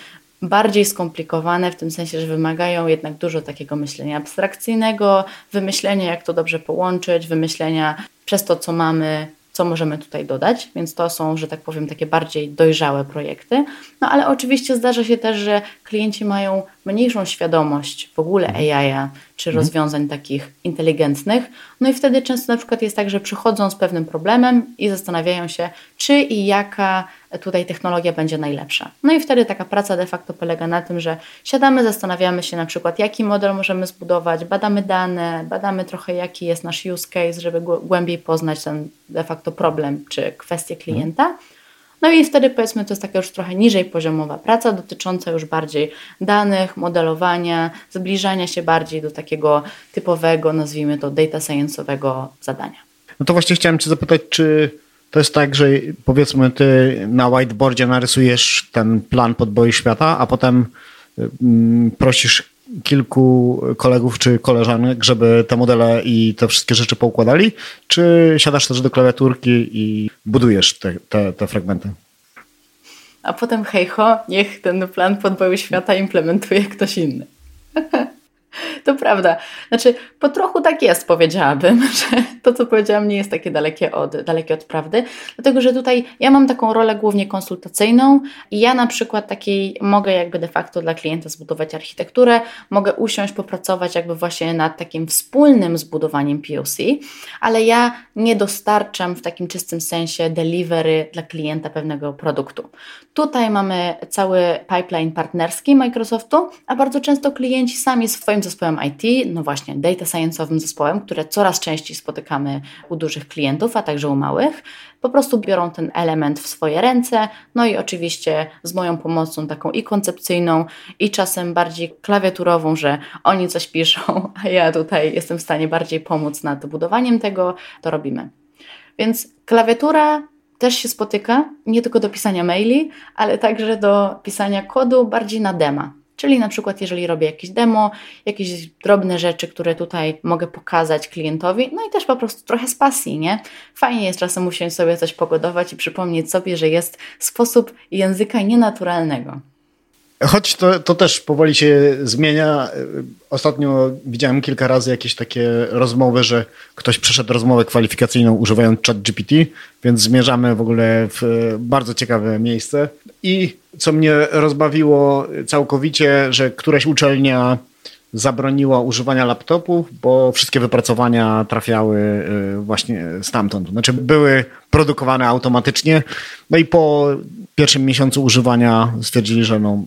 bardziej skomplikowane, w tym sensie, że wymagają jednak dużo takiego myślenia abstrakcyjnego, wymyślenia, jak to dobrze połączyć, wymyślenia przez to, co mamy, co możemy tutaj dodać, więc to są, że tak powiem, takie bardziej dojrzałe projekty. No ale oczywiście zdarza się też, że klienci mają mniejszą świadomość w ogóle mhm. AI czy mhm. rozwiązań takich inteligentnych. No i wtedy często na przykład jest tak, że przychodzą z pewnym problemem i zastanawiają się, czy i jaka tutaj technologia będzie najlepsza. No i wtedy taka praca de facto polega na tym, że siadamy, zastanawiamy się na przykład, jaki model możemy zbudować, badamy dane, badamy trochę, jaki jest nasz use case, żeby głębiej poznać ten de facto problem czy kwestię klienta. No i wtedy powiedzmy, to jest taka już trochę niżej poziomowa praca, dotycząca już bardziej danych, modelowania, zbliżania się bardziej do takiego typowego, nazwijmy to data science'owego zadania. No to właśnie chciałem Cię zapytać, czy to jest tak, że powiedzmy Ty na whiteboardzie narysujesz ten plan podboju świata, a potem mm, prosisz kilku kolegów czy koleżanek, żeby te modele i te wszystkie rzeczy poukładali, czy siadasz też do klawiaturki i budujesz te, te, te fragmenty? A potem hejho, niech ten plan podboju świata implementuje ktoś inny. To prawda. Znaczy, po trochu tak jest, powiedziałabym, że to, co powiedziałam, nie jest takie dalekie od, dalekie od prawdy, dlatego że tutaj ja mam taką rolę głównie konsultacyjną i ja na przykład takiej mogę jakby de facto dla klienta zbudować architekturę, mogę usiąść, popracować jakby właśnie nad takim wspólnym zbudowaniem POC, ale ja nie dostarczam w takim czystym sensie delivery dla klienta pewnego produktu. Tutaj mamy cały pipeline partnerski Microsoftu, a bardzo często klienci sami swoim zespołem IT, no właśnie data science'owym zespołem, które coraz częściej spotykamy u dużych klientów, a także u małych, po prostu biorą ten element w swoje ręce, no i oczywiście z moją pomocą taką i koncepcyjną, i czasem bardziej klawiaturową, że oni coś piszą, a ja tutaj jestem w stanie bardziej pomóc nad budowaniem tego, to robimy. Więc klawiatura też się spotyka, nie tylko do pisania maili, ale także do pisania kodu bardziej na dema. Czyli na przykład, jeżeli robię jakieś demo, jakieś drobne rzeczy, które tutaj mogę pokazać klientowi, no i też po prostu trochę z pasji, nie? Fajnie jest czasem usiąść sobie coś pogodować i przypomnieć sobie, że jest sposób języka nienaturalnego. Choć to, to też powoli się zmienia. Ostatnio widziałem kilka razy jakieś takie rozmowy, że ktoś przeszedł rozmowę kwalifikacyjną używając ChatGPT, więc zmierzamy w ogóle w bardzo ciekawe miejsce. I co mnie rozbawiło całkowicie, że któraś uczelnia zabroniła używania laptopów, bo wszystkie wypracowania trafiały y, właśnie stamtąd. Znaczy były produkowane automatycznie. No i po pierwszym miesiącu używania stwierdzili, że no,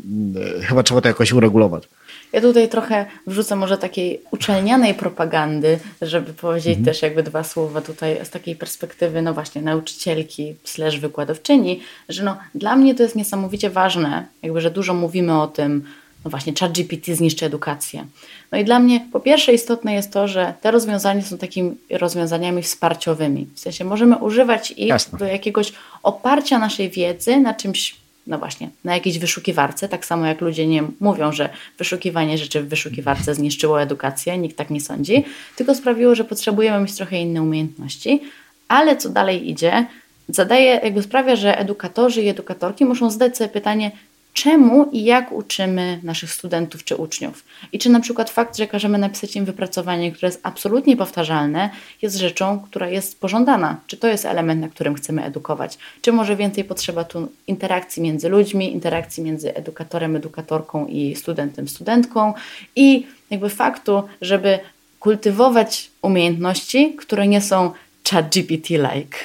y, chyba trzeba to jakoś uregulować. Ja tutaj trochę wrzucę może takiej uczelnianej propagandy, żeby powiedzieć mhm. też jakby dwa słowa tutaj z takiej perspektywy, no właśnie, nauczycielki slash wykładowczyni, że no dla mnie to jest niesamowicie ważne, jakby, że dużo mówimy o tym, no właśnie ChatGPT zniszczy edukację. No i dla mnie po pierwsze istotne jest to, że te rozwiązania są takimi rozwiązaniami wsparciowymi. W sensie możemy używać ich Jasne. do jakiegoś oparcia naszej wiedzy na czymś, no właśnie, na jakiejś wyszukiwarce, tak samo jak ludzie nie mówią, że wyszukiwanie rzeczy w wyszukiwarce zniszczyło edukację, nikt tak nie sądzi, tylko sprawiło, że potrzebujemy mieć trochę inne umiejętności, ale co dalej idzie, zadaje, jakby sprawia, że edukatorzy i edukatorki muszą zadać sobie pytanie, czemu i jak uczymy naszych studentów czy uczniów. I czy na przykład fakt, że każemy napisać im wypracowanie, które jest absolutnie powtarzalne, jest rzeczą, która jest pożądana. Czy to jest element, na którym chcemy edukować? Czy może więcej potrzeba tu interakcji między ludźmi, interakcji między edukatorem, edukatorką i studentem, studentką i jakby faktu, żeby kultywować umiejętności, które nie są chat GPT-like.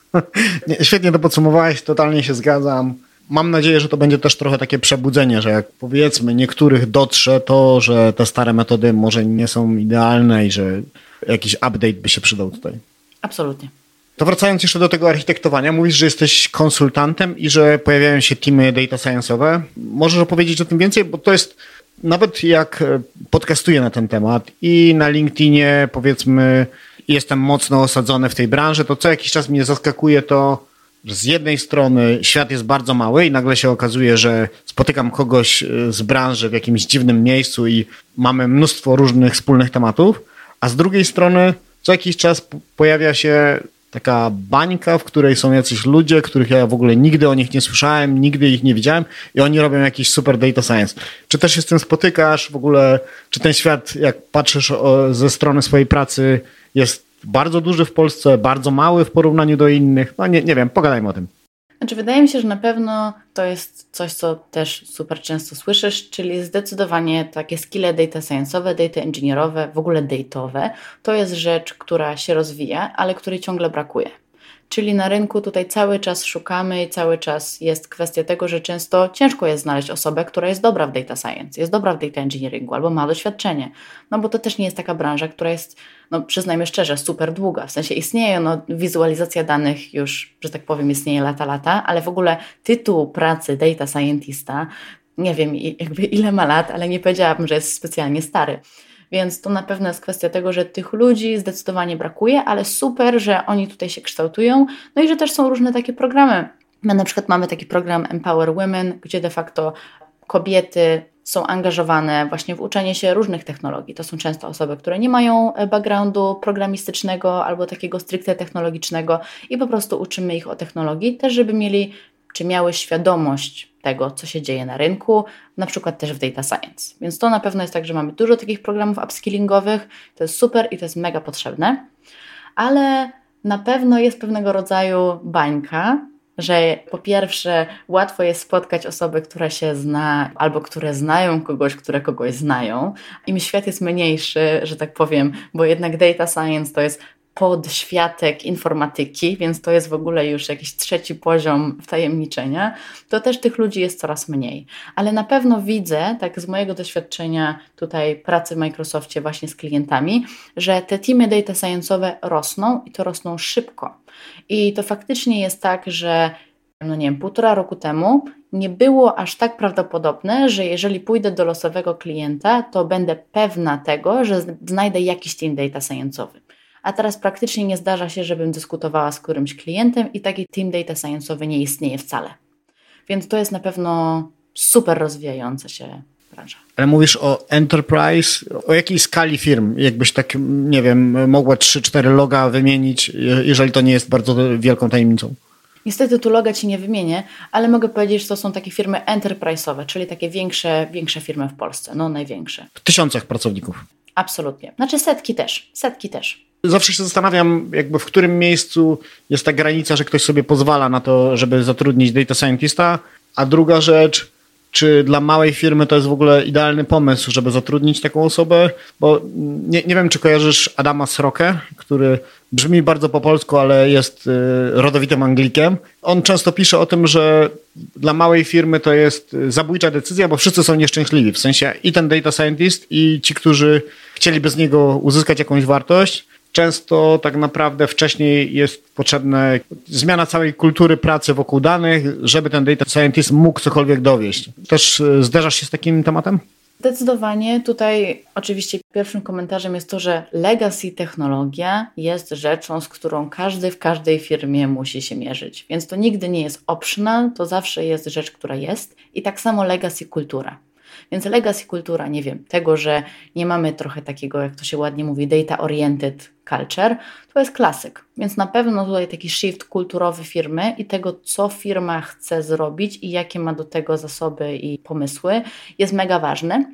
Świetnie to podsumowałeś, totalnie się zgadzam mam nadzieję, że to będzie też trochę takie przebudzenie, że jak powiedzmy niektórych dotrze to, że te stare metody może nie są idealne i że jakiś update by się przydał tutaj. Absolutnie. To wracając jeszcze do tego architektowania, mówisz, że jesteś konsultantem i że pojawiają się teamy data science'owe. Możesz opowiedzieć o tym więcej, bo to jest nawet jak podcastuję na ten temat i na LinkedInie powiedzmy jestem mocno osadzony w tej branży, to co jakiś czas mnie zaskakuje to, z jednej strony świat jest bardzo mały i nagle się okazuje, że spotykam kogoś e, z branży w jakimś dziwnym miejscu i mamy mnóstwo różnych wspólnych tematów, a z drugiej strony co jakiś czas pojawia się taka bańka, w której są jacyś ludzie, których ja w ogóle nigdy o nich nie słyszałem, nigdy ich nie widziałem i oni robią jakiś super data science. Czy też się z tym spotykasz w ogóle, czy ten świat, jak patrzysz ze strony swojej pracy, jest bardzo duży w Polsce, bardzo mały w porównaniu do innych. No nie, nie wiem, pogadajmy o tym. Znaczy, wydaje mi się, że na pewno to jest coś, co też super często słyszysz, czyli zdecydowanie takie skille data science'owe, data engineerowe, w ogóle datowe, to jest rzecz, która się rozwija, ale której ciągle brakuje. Czyli na rynku tutaj cały czas szukamy i cały czas jest kwestia tego, że często ciężko jest znaleźć osobę, która jest dobra w data science, jest dobra w data engineeringu albo ma doświadczenie. No bo to też nie jest taka branża, która jest, no przyznajmy szczerze, super długa. W sensie istnieje, no wizualizacja danych już, że tak powiem, istnieje lata, lata, ale w ogóle tytuł pracy data scientista, nie wiem jakby ile ma lat, ale nie powiedziałabym, że jest specjalnie stary. Więc to na pewno jest kwestia tego, że tych ludzi zdecydowanie brakuje, ale super, że oni tutaj się kształtują. No i że też są różne takie programy. My na przykład mamy taki program Empower Women, gdzie de facto kobiety są angażowane właśnie w uczenie się różnych technologii. To są często osoby, które nie mają e, backgroundu programistycznego albo takiego stricte technologicznego i po prostu uczymy ich o technologii, też żeby mieli czy miały świadomość tego, co się dzieje na rynku, na przykład też w data science. Więc to na pewno jest tak, że mamy dużo takich programów upskillingowych, to jest super i to jest mega potrzebne, ale na pewno jest pewnego rodzaju bańka, że po pierwsze łatwo jest spotkać osoby, które się zna, albo które znają kogoś, które kogoś znają. Im świat jest mniejszy, że tak powiem, bo jednak data science to jest podświatek informatyki, więc to jest w ogóle już jakiś trzeci poziom wtajemniczenia, to też tych ludzi jest coraz mniej. Ale na pewno widzę, tak z mojego doświadczenia tutaj pracy w Microsoftie właśnie z klientami, że te teamy data science'owe rosną i to rosną szybko. I to faktycznie jest tak, że no nie wiem, półtora roku temu nie było aż tak prawdopodobne, że jeżeli pójdę do losowego klienta, to będę pewna tego, że znajdę jakiś team data science'owy. A teraz praktycznie nie zdarza się, żebym dyskutowała z którymś klientem i taki team data science'owy nie istnieje wcale. Więc to jest na pewno super rozwijająca się branża. Ale mówisz o enterprise, o jakiej skali firm? Jakbyś tak, nie wiem, mogła 3-4 loga wymienić, jeżeli to nie jest bardzo wielką tajemnicą. Niestety tu loga Ci nie wymienię, ale mogę powiedzieć, że to są takie firmy enterprise'owe, czyli takie większe, większe firmy w Polsce, no największe. W tysiącach pracowników. Absolutnie. Znaczy setki też, setki też. Zawsze się zastanawiam, jakby w którym miejscu jest ta granica, że ktoś sobie pozwala na to, żeby zatrudnić data scientista, a druga rzecz, czy dla małej firmy to jest w ogóle idealny pomysł, żeby zatrudnić taką osobę? Bo nie, nie wiem, czy kojarzysz Adama Srokę, który brzmi bardzo po polsku, ale jest y, rodowitym Anglikiem. On często pisze o tym, że dla małej firmy to jest zabójcza decyzja, bo wszyscy są nieszczęśliwi. W sensie i ten data scientist, i ci, którzy chcieliby z niego uzyskać jakąś wartość często tak naprawdę wcześniej jest potrzebna zmiana całej kultury pracy wokół danych, żeby ten data scientist mógł cokolwiek dowieść. Też e, zderzasz się z takim tematem? Zdecydowanie. Tutaj oczywiście pierwszym komentarzem jest to, że legacy technologia jest rzeczą, z którą każdy w każdej firmie musi się mierzyć. Więc to nigdy nie jest optional, to zawsze jest rzecz, która jest. I tak samo legacy kultura. Więc legacy kultura, nie wiem, tego, że nie mamy trochę takiego, jak to się ładnie mówi, data-oriented culture, to jest klasyk. Więc na pewno tutaj taki shift kulturowy firmy i tego, co firma chce zrobić i jakie ma do tego zasoby i pomysły, jest mega ważny.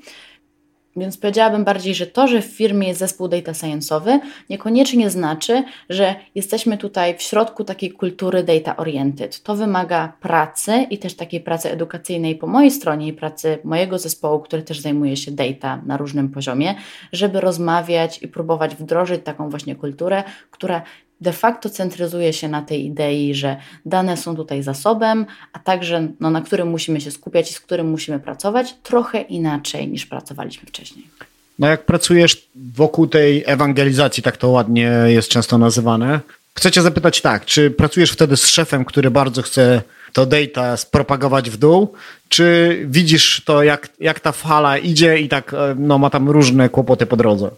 Więc powiedziałabym bardziej, że to, że w firmie jest zespół data science'owy, niekoniecznie znaczy, że jesteśmy tutaj w środku takiej kultury data oriented. To wymaga pracy i też takiej pracy edukacyjnej po mojej stronie i pracy mojego zespołu, który też zajmuje się data na różnym poziomie, żeby rozmawiać i próbować wdrożyć taką właśnie kulturę, która de facto centryzuje się na tej idei, że dane są tutaj zasobem, a także no, na którym musimy się skupiać i z którym musimy pracować trochę inaczej niż pracowaliśmy wcześniej. No jak pracujesz wokół tej ewangelizacji, tak to ładnie jest często nazywane, chcę cię zapytać tak, czy pracujesz wtedy z szefem, który bardzo chce to data spropagować w dół, czy widzisz to, jak, jak ta fala idzie i tak e, no, ma tam różne kłopoty po drodze?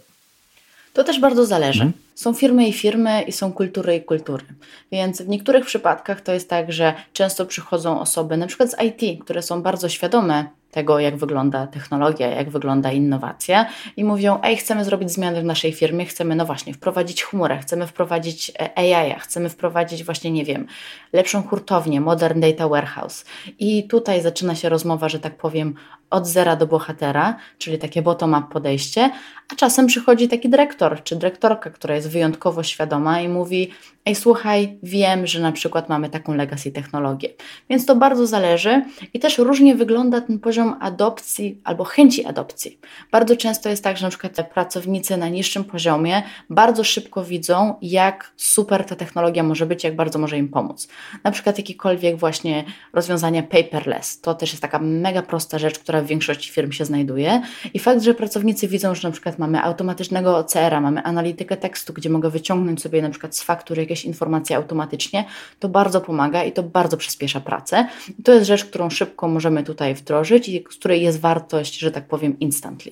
To też bardzo zależy. Mhm. Są firmy i firmy i są kultury i kultury. Więc w niektórych przypadkach to jest tak, że często przychodzą osoby, na przykład z IT, które są bardzo świadome tego, jak wygląda technologia, jak wygląda innowacja i mówią, ej, chcemy zrobić zmiany w naszej firmie, chcemy, no właśnie, wprowadzić chmurę, chcemy wprowadzić e, AI, chcemy wprowadzić właśnie, nie wiem, lepszą hurtownię, modern data warehouse. I tutaj zaczyna się rozmowa, że tak powiem, od zera do bohatera, czyli takie bottom-up podejście, a czasem przychodzi taki dyrektor czy dyrektorka, która jest wyjątkowo świadoma i mówi: Ej, słuchaj, wiem, że na przykład mamy taką legacy technologię. Więc to bardzo zależy i też różnie wygląda ten poziom adopcji albo chęci adopcji. Bardzo często jest tak, że na przykład te pracownicy na niższym poziomie bardzo szybko widzą, jak super ta technologia może być, jak bardzo może im pomóc. Na przykład jakiekolwiek właśnie rozwiązania paperless. To też jest taka mega prosta rzecz, która w większości firm się znajduje. I fakt, że pracownicy widzą, że na przykład mamy automatycznego OCR-a, mamy analitykę tekstu, gdzie mogę wyciągnąć sobie na przykład z faktur jakieś informacje automatycznie, to bardzo pomaga i to bardzo przyspiesza pracę. I to jest rzecz, którą szybko możemy tutaj wdrożyć i z której jest wartość, że tak powiem, instantly.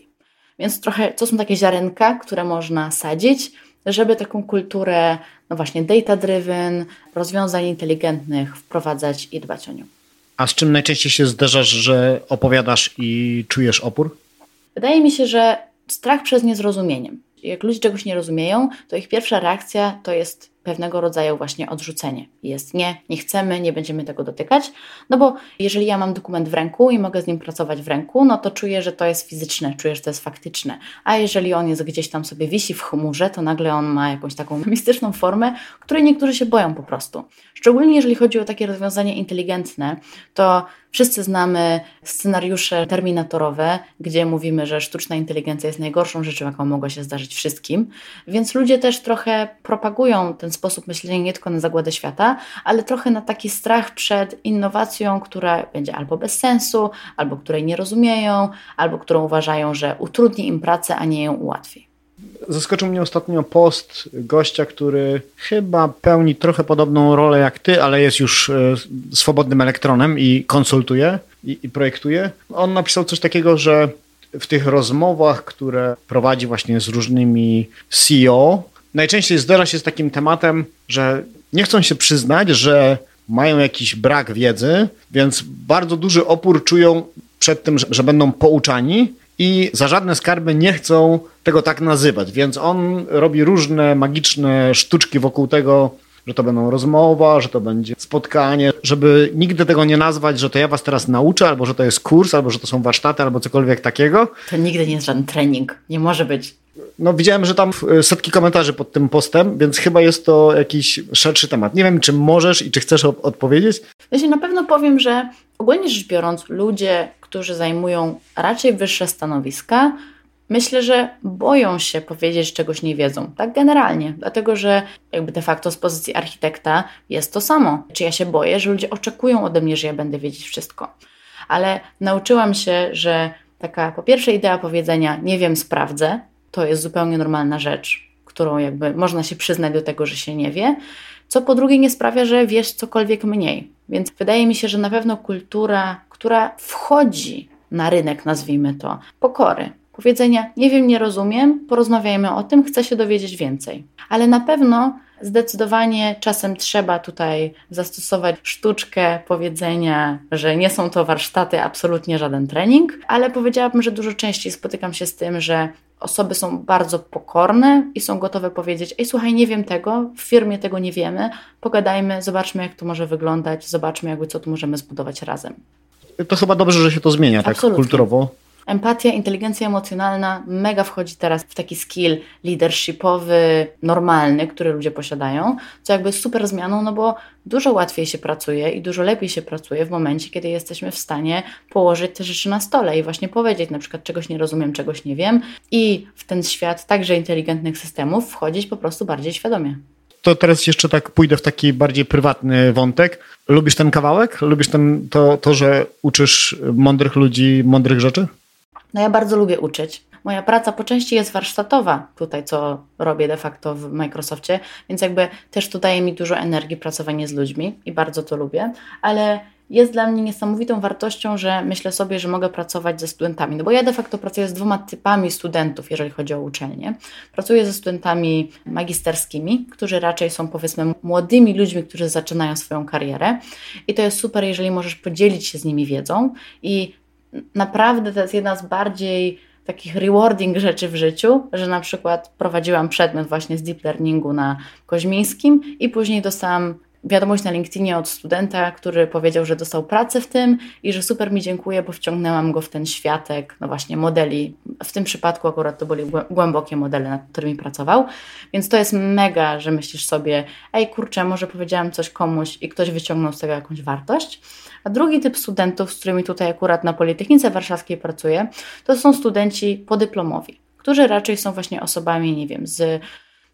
Więc trochę to są takie ziarenka, które można sadzić, żeby taką kulturę, no właśnie data-driven, rozwiązań inteligentnych wprowadzać i dbać o nią. A z czym najczęściej się zderzasz, że opowiadasz i czujesz opór? Wydaje mi się, że strach przez niezrozumienie. Jak ludzie czegoś nie rozumieją, to ich pierwsza reakcja to jest pewnego rodzaju właśnie odrzucenie. Jest nie, nie chcemy, nie będziemy tego dotykać, no bo jeżeli ja mam dokument w ręku i mogę z nim pracować w ręku, no to czuję, że to jest fizyczne, czuję, że to jest faktyczne. A jeżeli on jest gdzieś tam sobie wisi w chmurze, to nagle on ma jakąś taką mistyczną formę, której niektórzy się boją po prostu. Szczególnie jeżeli chodzi o takie rozwiązanie inteligentne, to Wszyscy znamy scenariusze terminatorowe, gdzie mówimy, że sztuczna inteligencja jest najgorszą rzeczą, jaką mogła się zdarzyć wszystkim. Więc ludzie też trochę propagują ten sposób myślenia nie tylko na zagładę świata, ale trochę na taki strach przed innowacją, która będzie albo bez sensu, albo której nie rozumieją, albo którą uważają, że utrudni im pracę, a nie ją ułatwi. Zaskoczył mnie ostatnio post gościa, który chyba pełni trochę podobną rolę jak ty, ale jest już e, swobodnym elektronem i konsultuje i, i projektuje. On napisał coś takiego, że w tych rozmowach, które prowadzi właśnie z różnymi CEO, najczęściej zderza się z takim tematem, że nie chcą się przyznać, że mają jakiś brak wiedzy, więc bardzo duży opór czują przed tym, że, że będą pouczani i za żadne skarby nie chcą tego tak nazywać, więc on robi różne magiczne sztuczki wokół tego, że to będą rozmowa, że to będzie spotkanie, żeby nigdy tego nie nazwać, że to ja was teraz nauczę, albo że to jest kurs, albo że to są warsztaty, albo cokolwiek takiego. To nigdy nie jest żaden trening. Nie może być. No widziałem, że tam setki komentarzy pod tym postem, więc chyba jest to jakiś szerszy temat. Nie wiem, czy możesz i czy chcesz odpowiedzieć? Ja się na pewno powiem, że ogólnie rzecz biorąc, ludzie, którzy zajmują raczej wyższe stanowiska, myślę, że boją się powiedzieć, że czegoś nie wiedzą. Tak generalnie, dlatego że jakby de facto z pozycji architekta jest to samo. Czy ja się boję, że ludzie oczekują ode mnie, że ja będę wiedzieć wszystko. Ale nauczyłam się, że taka po pierwsze idea powiedzenia nie wiem, sprawdzę, to jest zupełnie normalna rzecz, którą jakby można się przyznać do tego, że się nie wie, co po drugie nie sprawia, że wiesz cokolwiek mniej. Więc wydaje mi się, że na pewno kultura, która wchodzi na rynek, nazwijmy to, pokory, powiedzenia nie wiem, nie rozumiem, porozmawiajmy o tym, chcę się dowiedzieć więcej. Ale na pewno zdecydowanie czasem trzeba tutaj zastosować sztuczkę powiedzenia, że nie są to warsztaty, absolutnie żaden trening, ale powiedziałabym, że dużo częściej spotykam się z tym, że osoby są bardzo pokorne i są gotowe powiedzieć: Ej, słuchaj, nie wiem tego, w firmie tego nie wiemy, pogadajmy, zobaczmy, jak to może wyglądać, zobaczmy, jakby co tu możemy zbudować razem. To chyba dobrze, że się to zmienia tak Absolutnie. tak kulturowo. Empatia, inteligencja emocjonalna mega wchodzi teraz w taki skill leadershipowy, normalny, który ludzie posiadają, co jakby super zmianą, no bo dużo łatwiej się pracuje i dużo lepiej się pracuje w momencie, kiedy jesteśmy w stanie położyć te rzeczy na stole i właśnie powiedzieć, na przykład czegoś nie rozumiem, czegoś nie wiem i w ten świat także inteligentnych systemów wchodzić po prostu bardziej świadomie. To teraz jeszcze tak pójdę w taki bardziej prywatny wątek. Lubisz ten kawałek? Lubisz ten, to, to, że uczysz mądrych ludzi mądrych rzeczy? No ja bardzo lubię uczyć. Moja praca po części jest warsztatowa, tutaj co robię de facto w Microsoftie, więc jakby też to daje mi dużo energii pracowanie z ludźmi i bardzo to lubię, ale jest dla mnie niesamowitą wartością, że myślę sobie, że mogę pracować ze studentami. No bo ja de facto pracuję z dwoma typami studentów, jeżeli chodzi o uczelnię. Pracuję ze studentami magisterskimi, którzy raczej są powiedzmy młodymi ludźmi, którzy zaczynają swoją karierę. I to jest super, jeżeli możesz podzielić się z nimi wiedzą i naprawdę to jest jedna z bardziej takich rewarding rzeczy w życiu, że na przykład prowadziłam przedmiot właśnie z deep learningu na Koźmińskim i później dostałam wiadomość na LinkedInie od studenta, który powiedział, że dostał pracę w tym i że super mi dziękuję, bo wciągnęłam go w ten światek, no właśnie modeli. W tym przypadku akurat to były głębokie modele, nad którymi pracował. Więc to jest mega, że myślisz sobie, ej kurczę, może powiedziałam coś komuś i ktoś wyciągnął z tego jakąś wartość. A drugi typ studentów, z którymi tutaj akurat na Politechnice Warszawskiej pracuję, to są studenci podyplomowi, którzy raczej są właśnie osobami, nie wiem, z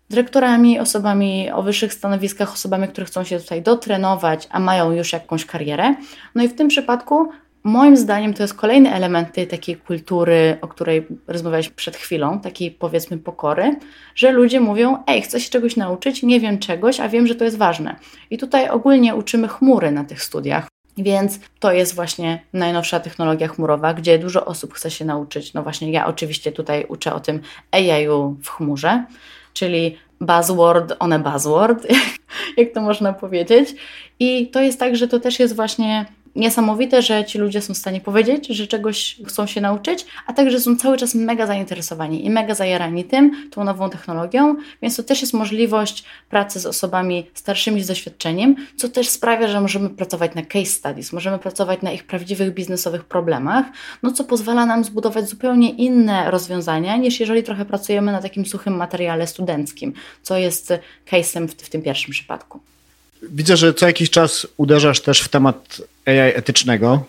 dyrektorami, osobami o wyższych stanowiskach, osobami, które chcą się tutaj dotrenować, a mają już jakąś karierę. No i w tym przypadku moim zdaniem to jest kolejny element tej takiej kultury, o której rozmawialiśmy przed chwilą, takiej powiedzmy pokory, że ludzie mówią, ej, chcę się czegoś nauczyć, nie wiem czegoś, a wiem, że to jest ważne. I tutaj ogólnie uczymy chmury na tych studiach. Więc to jest właśnie najnowsza technologia chmurowa, gdzie dużo osób chce się nauczyć. No właśnie, ja oczywiście tutaj uczę o tym AI-u w chmurze, czyli buzzword on a buzzword, jak to można powiedzieć. I to jest tak, że to też jest właśnie niesamowite, że ci ludzie są w stanie powiedzieć, że czegoś chcą się nauczyć, a także są cały czas mega zainteresowani i mega zajarani tym, tą nową technologią, więc to też jest możliwość pracy z osobami starszymi z doświadczeniem, co też sprawia, że możemy pracować na case studies, możemy pracować na ich prawdziwych biznesowych problemach, no co pozwala nam zbudować zupełnie inne rozwiązania, niż jeżeli trochę pracujemy na takim suchym materiale studenckim, co jest case'em w, w tym pierwszym przypadku. Widzę, że co jakiś czas uderzasz też w temat AI etycznego.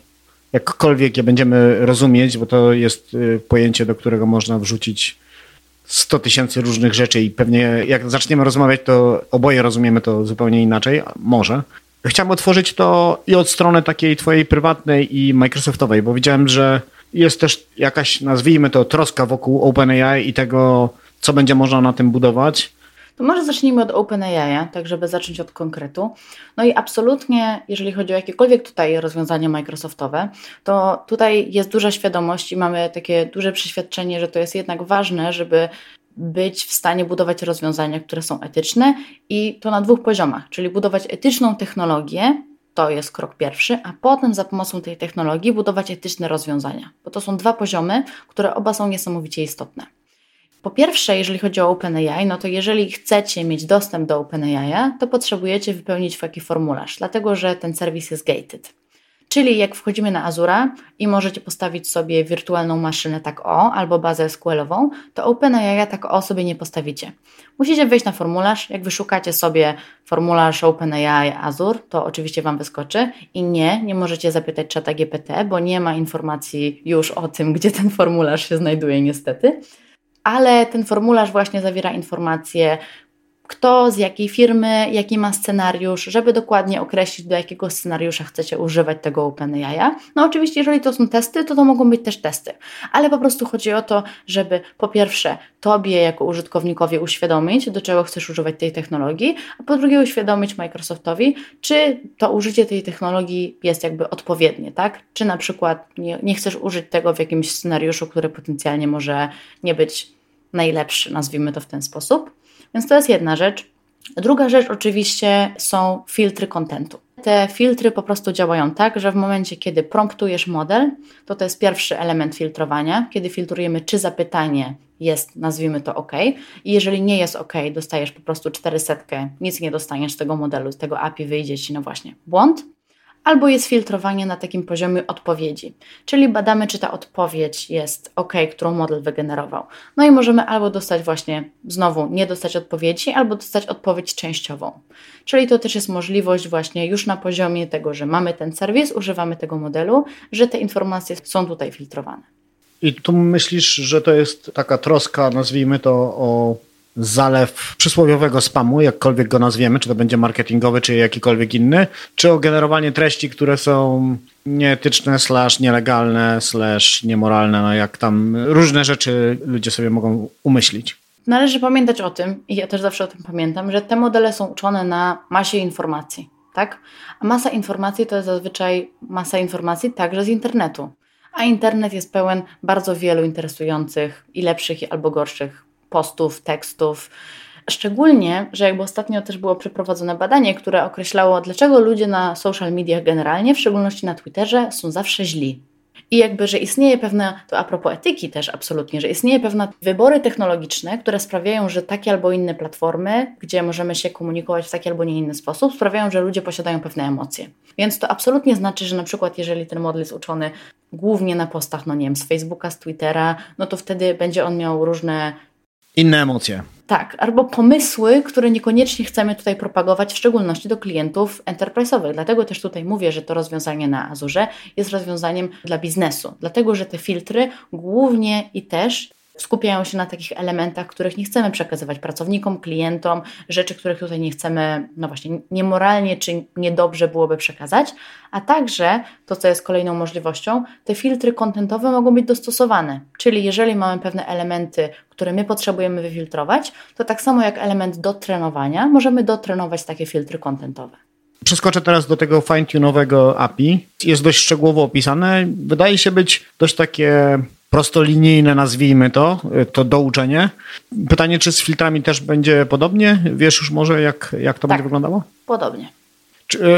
jakkolwiek je będziemy rozumieć, bo to jest y, pojęcie, do którego można wrzucić 100 tysięcy różnych rzeczy i pewnie jak zaczniemy rozmawiać, to oboje rozumiemy to zupełnie inaczej. Może. Chciałem otworzyć to i od strony takiej twojej prywatnej i Microsoftowej, bo widziałem, że jest też jakaś, nazwijmy to, troska wokół OpenAI i tego, co będzie można na tym budować. To może zacznijmy od OpenAI, tak żeby zacząć od konkretu. No i absolutnie, jeżeli chodzi o jakiekolwiek tutaj rozwiązania Microsoftowe, to tutaj jest duża świadomość i mamy takie duże przeświadczenie, że to jest jednak ważne, żeby być w stanie budować rozwiązania, które są etyczne i to na dwóch poziomach, czyli budować etyczną technologię, to jest krok pierwszy, a potem za pomocą tej technologii budować etyczne rozwiązania, bo to są dwa poziomy, które oba są niesamowicie istotne. Po pierwsze, jeżeli chodzi o OpenAI, no to jeżeli chcecie mieć dostęp do OpenAI, to potrzebujecie wypełnić taki formularz, dlatego że ten serwis jest gated. Czyli jak wchodzimy na Azura i możecie postawić sobie wirtualną maszynę tak o, albo bazę SQL-ową, to OpenAI tak o sobie nie postawicie. Musicie wejść na formularz. Jak wyszukacie sobie formularz OpenAI Azure, to oczywiście Wam wyskoczy. I nie, nie możecie zapytać czata GPT, bo nie ma informacji już o tym, gdzie ten formularz się znajduje niestety ale ten formularz właśnie zawiera informacje kto, z jakiej firmy, jaki ma scenariusz, żeby dokładnie określić, do jakiego scenariusza chcecie używać tego OpenAI. No oczywiście, jeżeli to są testy, to to mogą być też testy, ale po prostu chodzi o to, żeby po pierwsze Tobie jako użytkownikowi uświadomić, do czego chcesz używać tej technologii, a po drugie uświadomić Microsoftowi, czy to użycie tej technologii jest jakby odpowiednie, tak? Czy na przykład nie, nie chcesz użyć tego w jakimś scenariuszu, który potencjalnie może nie być najlepszy, nazwijmy to w ten sposób. Więc to jest jedna rzecz. Druga rzecz oczywiście są filtry kontentu. Te filtry po prostu działają tak, że w momencie, kiedy promptujesz model, to to jest pierwszy element filtrowania, kiedy filtrujemy, czy zapytanie jest, nazwijmy to OK. I jeżeli nie jest OK, dostajesz po prostu 400, nic nie dostaniesz z tego modelu, z tego API wyjdzie ci, no właśnie, błąd albo jest filtrowanie na takim poziomie odpowiedzi, czyli badamy, czy ta odpowiedź jest ok, którą model wygenerował. No i możemy albo dostać właśnie znowu nie dostać odpowiedzi, albo dostać odpowiedź częściową. Czyli to też jest możliwość właśnie już na poziomie tego, że mamy ten serwis, używamy tego modelu, że te informacje są tutaj filtrowane. I tu myślisz, że to jest taka troska, nazwijmy to o zalew przysłowiowego spamu, jakkolwiek go nazwiemy, czy to będzie marketingowy, czy jakikolwiek inny, czy o generowanie treści, które są nieetyczne, slash nielegalne, slash niemoralne, no jak tam różne rzeczy ludzie sobie mogą umyślić. Należy pamiętać o tym, i ja też zawsze o tym pamiętam, że te modele są uczone na masie informacji, tak? A masa informacji to jest zazwyczaj masa informacji także z internetu. A internet jest pełen bardzo wielu interesujących i lepszych albo gorszych postów, tekstów. Szczególnie, że jakby ostatnio też było przeprowadzone badanie, które określało, dlaczego ludzie na social mediach generalnie, w szczególności na Twitterze, są zawsze źli. I jakby, że istnieje pewne, to a propos etyki też absolutnie, że istnieje pewne wybory technologiczne, które sprawiają, że takie albo inne platformy, gdzie możemy się komunikować w taki albo nie inny sposób, sprawiają, że ludzie posiadają pewne emocje. Więc to absolutnie znaczy, że na przykład jeżeli ten model jest uczony głównie na postach, no nie wiem, z Facebooka, z Twittera, no to wtedy będzie on miał różne inne emocje. Tak, albo pomysły, które niekoniecznie chcemy tutaj propagować, w szczególności do klientów enterprise'owych. Dlatego też tutaj mówię, że to rozwiązanie na Azure jest rozwiązaniem dla biznesu, dlatego że te filtry głównie i też skupiają się na takich elementach, których nie chcemy przekazywać pracownikom, klientom, rzeczy, których tutaj nie chcemy, no właśnie, niemoralnie czy niedobrze byłoby przekazać, a także to, co jest kolejną możliwością, te filtry kontentowe mogą być dostosowane. Czyli jeżeli mamy pewne elementy, które my potrzebujemy wyfiltrować, to tak samo jak element do trenowania, możemy dotrenować takie filtry kontentowe. Przeskoczę teraz do tego fine-tunowego API. Jest dość szczegółowo opisane. Wydaje się być dość takie prostolinijne, nazwijmy to, to douczenie. Pytanie, czy z filtrami też będzie podobnie? Wiesz już może, jak, jak to tak, będzie wyglądało? Podobnie.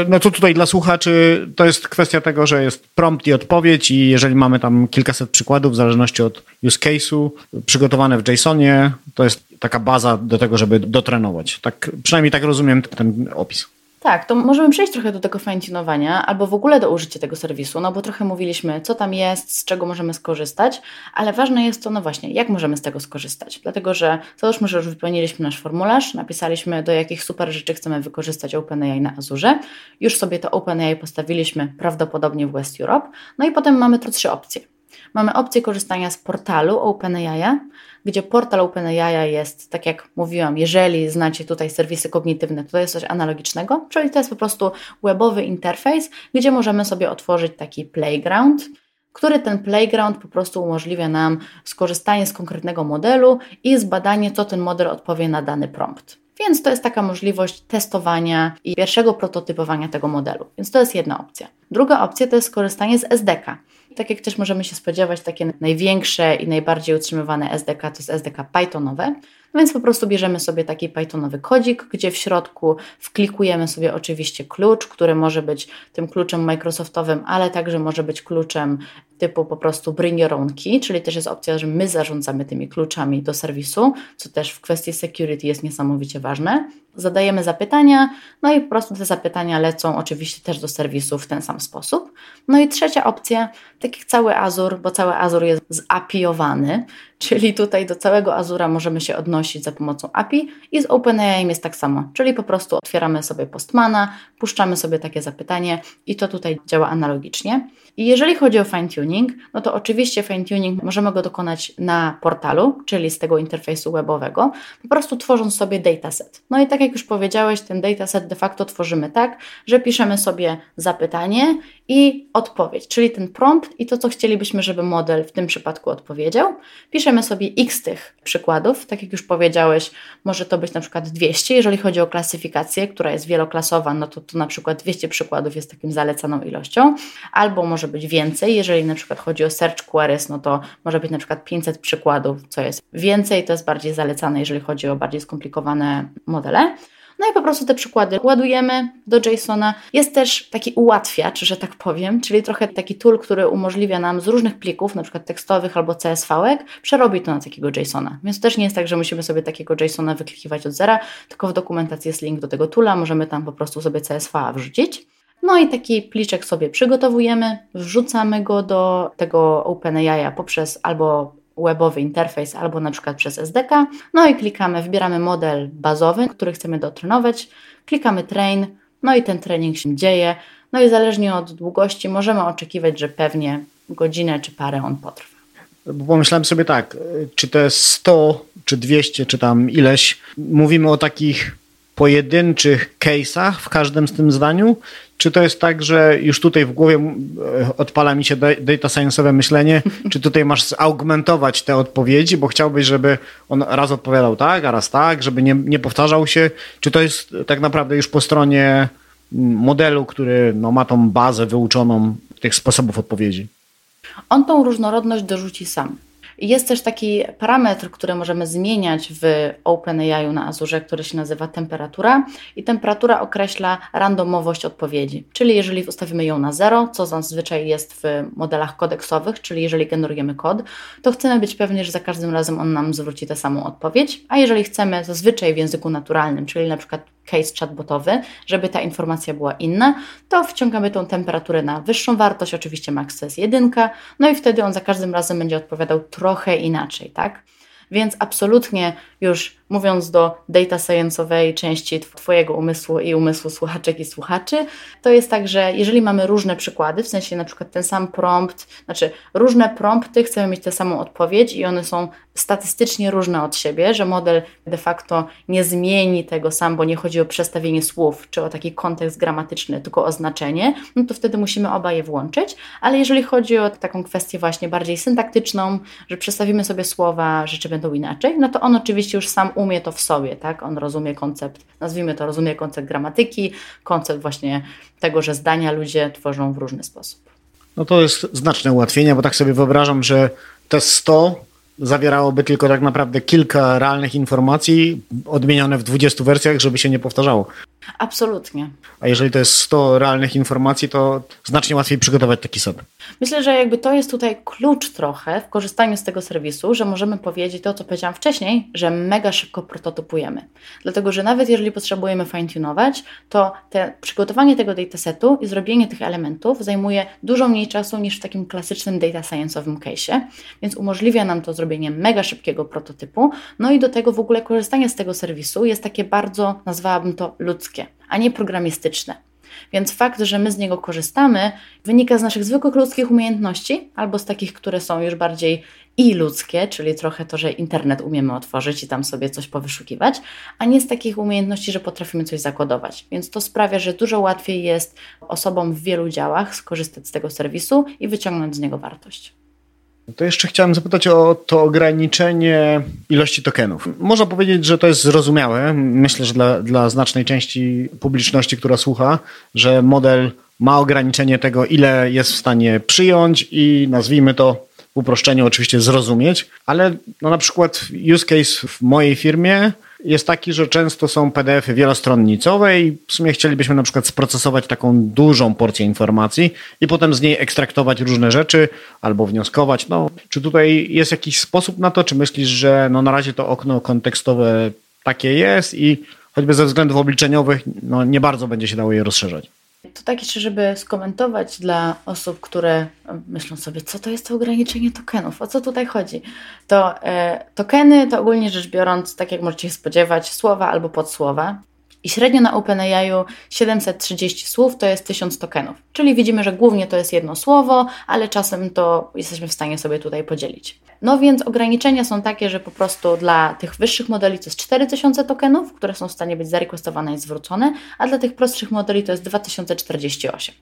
No to tutaj dla słuchaczy to jest kwestia tego, że jest prompt i odpowiedź i jeżeli mamy tam kilkaset przykładów w zależności od use case'u przygotowane w JSONie, to jest taka baza do tego, żeby dotrenować. Tak, przynajmniej tak rozumiem ten opis. Tak, to możemy przejść trochę do tego fine-tunowania albo w ogóle do użycia tego serwisu, no bo trochę mówiliśmy, co tam jest, z czego możemy skorzystać, ale ważne jest to, no właśnie, jak możemy z tego skorzystać. Dlatego, że załóżmy, że już wypełniliśmy nasz formularz, napisaliśmy, do jakich super rzeczy chcemy wykorzystać OpenAI na Azure, już sobie to OpenAI postawiliśmy prawdopodobnie w West Europe, no i potem mamy tu trzy opcje. Mamy opcję korzystania z portalu OpenAI, gdzie portal OpenAI jest, tak jak mówiłam, jeżeli znacie tutaj serwisy kognitywne, to jest coś analogicznego, czyli to jest po prostu webowy interfejs, gdzie możemy sobie otworzyć taki playground, który ten playground po prostu umożliwia nam skorzystanie z konkretnego modelu i zbadanie, co ten model odpowie na dany prompt. Więc to jest taka możliwość testowania i pierwszego prototypowania tego modelu. Więc to jest jedna opcja. Druga opcja to jest skorzystanie z SDK. Tak jak też możemy się spodziewać, takie największe i najbardziej utrzymywane SDK to jest SDK Pythonowe. No więc po prostu bierzemy sobie taki Pythonowy kodzik, gdzie w środku wklikujemy sobie oczywiście klucz, który może być tym kluczem Microsoftowym, ale także może być kluczem typu po prostu bring your own key, czyli też jest opcja, że my zarządzamy tymi kluczami do serwisu, co też w kwestii security jest niesamowicie ważne. Zadajemy zapytania, no i po prostu te zapytania lecą oczywiście też do serwisu w ten sam sposób. No i trzecia opcja, tak jak cały Azure, bo cały Azure jest zapiowany, czyli tutaj do całego Azura możemy się odnosić za pomocą API i z OpenAI jest tak samo, czyli po prostu otwieramy sobie Postmana, puszczamy sobie takie zapytanie i to tutaj działa analogicznie. I jeżeli chodzi o fine-tuning, no to oczywiście fine-tuning możemy go dokonać na portalu, czyli z tego interfejsu webowego, po prostu tworząc sobie dataset. No i tak jak już powiedziałeś, ten dataset de facto tworzymy tak, że piszemy sobie zapytanie i odpowiedź, czyli ten prompt i to, co chcielibyśmy, żeby model w tym przypadku odpowiedział. Piszemy sobie x tych przykładów, tak jak już powiedziałeś, może to być na przykład 200, jeżeli chodzi o klasyfikację, która jest wieloklasowa, no to, to na przykład 200 przykładów jest takim zalecaną ilością, albo może być więcej, jeżeli na przykład chodzi o search queries, no to może być na przykład 500 przykładów, co jest więcej, to jest bardziej zalecane, jeżeli chodzi o bardziej skomplikowane modele. No i po prostu te przykłady ładujemy do JSONa. Jest też taki ułatwiacz, że tak powiem, czyli trochę taki tool, który umożliwia nam z różnych plików, na przykład tekstowych albo CSV-ek, przerobić to na takiego JSONa. Więc też nie jest tak, że musimy sobie takiego JSONa wyklikiwać od zera, tylko w dokumentacji jest link do tego toola, możemy tam po prostu sobie CSV wrzucić. No i taki pliczek sobie przygotowujemy, wrzucamy go do tego OpenAI poprzez albo webowy interfejs albo na przykład przez SDK. No i klikamy, wybieramy model bazowy, który chcemy dotrenować, klikamy train, no i ten trening się dzieje. No i zależnie od długości możemy oczekiwać, że pewnie godzinę czy parę on potrwa. Bo pomyślałem sobie tak, czy jest 100, czy 200, czy tam ileś. Mówimy o takich pojedynczych case'ach w każdym z tym zdaniu, czy to jest tak, że już tutaj w głowie e, odpala mi się data science'owe myślenie, czy tutaj masz augmentować te odpowiedzi, bo chciałbyś, żeby on raz odpowiadał tak, a raz tak, żeby nie, nie powtarzał się, czy to jest tak naprawdę już po stronie modelu, który no, ma tą bazę wyuczoną tych sposobów odpowiedzi? On tą różnorodność dorzuci sam. Jest też taki parametr, który możemy zmieniać w OpenAI na Azure, który się nazywa temperatura i temperatura określa randomowość odpowiedzi. Czyli jeżeli ustawimy ją na zero, co zazwyczaj jest w modelach kodeksowych, czyli jeżeli generujemy kod, to chcemy być pewni, że za każdym razem on nam zwróci tę samą odpowiedź, a jeżeli chcemy zazwyczaj w języku naturalnym, czyli na przykład case chatbotowy, żeby ta informacja była inna, to wciągamy tą temperaturę na wyższą wartość, oczywiście max to jest jedynka, no i wtedy on za każdym razem będzie odpowiadał trochę inaczej, tak? Więc absolutnie już mówiąc do data science'owej części Twojego umysłu i umysłu słuchaczek i słuchaczy, to jest tak, że jeżeli mamy różne przykłady, w sensie na przykład ten sam prompt, znaczy różne prompty, chcemy mieć tę samą odpowiedź i one są statystycznie różne od siebie, że model de facto nie zmieni tego sam, bo nie chodzi o przestawienie słów czy o taki kontekst gramatyczny, tylko o znaczenie, no to wtedy musimy oba je włączyć, ale jeżeli chodzi o taką kwestię właśnie bardziej syntaktyczną, że przestawimy sobie słowa, rzeczy będą inaczej, no to on oczywiście już sam umie to w sobie, tak? On rozumie koncept, nazwijmy to, rozumie koncept gramatyki, koncept właśnie tego, że zdania ludzie tworzą w różny sposób. No to jest znaczne ułatwienie, bo tak sobie wyobrażam, że te 100 zawierałoby tylko tak naprawdę kilka realnych informacji odmienione w 20 wersjach, żeby się nie powtarzało. Absolutnie. A jeżeli to jest 100 realnych informacji, to znacznie łatwiej przygotować taki set. Myślę, że jakby to jest tutaj klucz trochę w korzystaniu z tego serwisu, że możemy powiedzieć to, co powiedziałam wcześniej, że mega szybko prototypujemy. Dlatego, że nawet jeżeli potrzebujemy fine-tunować, to te, przygotowanie tego datasetu i zrobienie tych elementów zajmuje dużo mniej czasu niż w takim klasycznym data science'owym case'ie, więc umożliwia nam to zrobienie mega szybkiego prototypu. No i do tego w ogóle korzystanie z tego serwisu jest takie bardzo, nazwałabym to ludzkie, a nie programistyczne. Więc fakt, że my z niego korzystamy, wynika z naszych zwykłych ludzkich umiejętności albo z takich, które są już bardziej i ludzkie, czyli trochę to, że internet umiemy otworzyć i tam sobie coś powyszukiwać, a nie z takich umiejętności, że potrafimy coś zakodować. Więc to sprawia, że dużo łatwiej jest osobom w wielu działach skorzystać z tego serwisu i wyciągnąć z niego wartość. To jeszcze chciałem zapytać o to ograniczenie ilości tokenów. Można powiedzieć, że to jest zrozumiałe. Myślę, że dla, dla znacznej części publiczności, która słucha, że model ma ograniczenie tego, ile jest w stanie przyjąć i nazwijmy to w uproszczeniu oczywiście zrozumieć, ale no na przykład use case w mojej firmie jest taki, że często są PDFy wielostronnicowe i w sumie chcielibyśmy na przykład sprocesować taką dużą porcję informacji i potem z niej ekstraktować różne rzeczy albo wnioskować. No, czy tutaj jest jakiś sposób na to, czy myślisz, że no na razie to okno kontekstowe takie jest i choćby ze względów obliczeniowych no nie bardzo będzie się dało je rozszerzać? To tak jeszcze, żeby skomentować dla osób, które myślą sobie, co to jest to ograniczenie tokenów, o co tutaj chodzi. To e, tokeny to ogólnie rzecz biorąc, tak jak możecie się spodziewać, słowa albo podsłowa. I średnio na OpenAI 730 słów to jest 1000 tokenów. Czyli widzimy, że głównie to jest jedno słowo, ale czasem to jesteśmy w stanie sobie tutaj podzielić. No więc ograniczenia są takie, że po prostu dla tych wyższych modeli to jest 4000 tokenów, które są w stanie być zarequestowane i zwrócone, a dla tych prostszych modeli to jest 2048.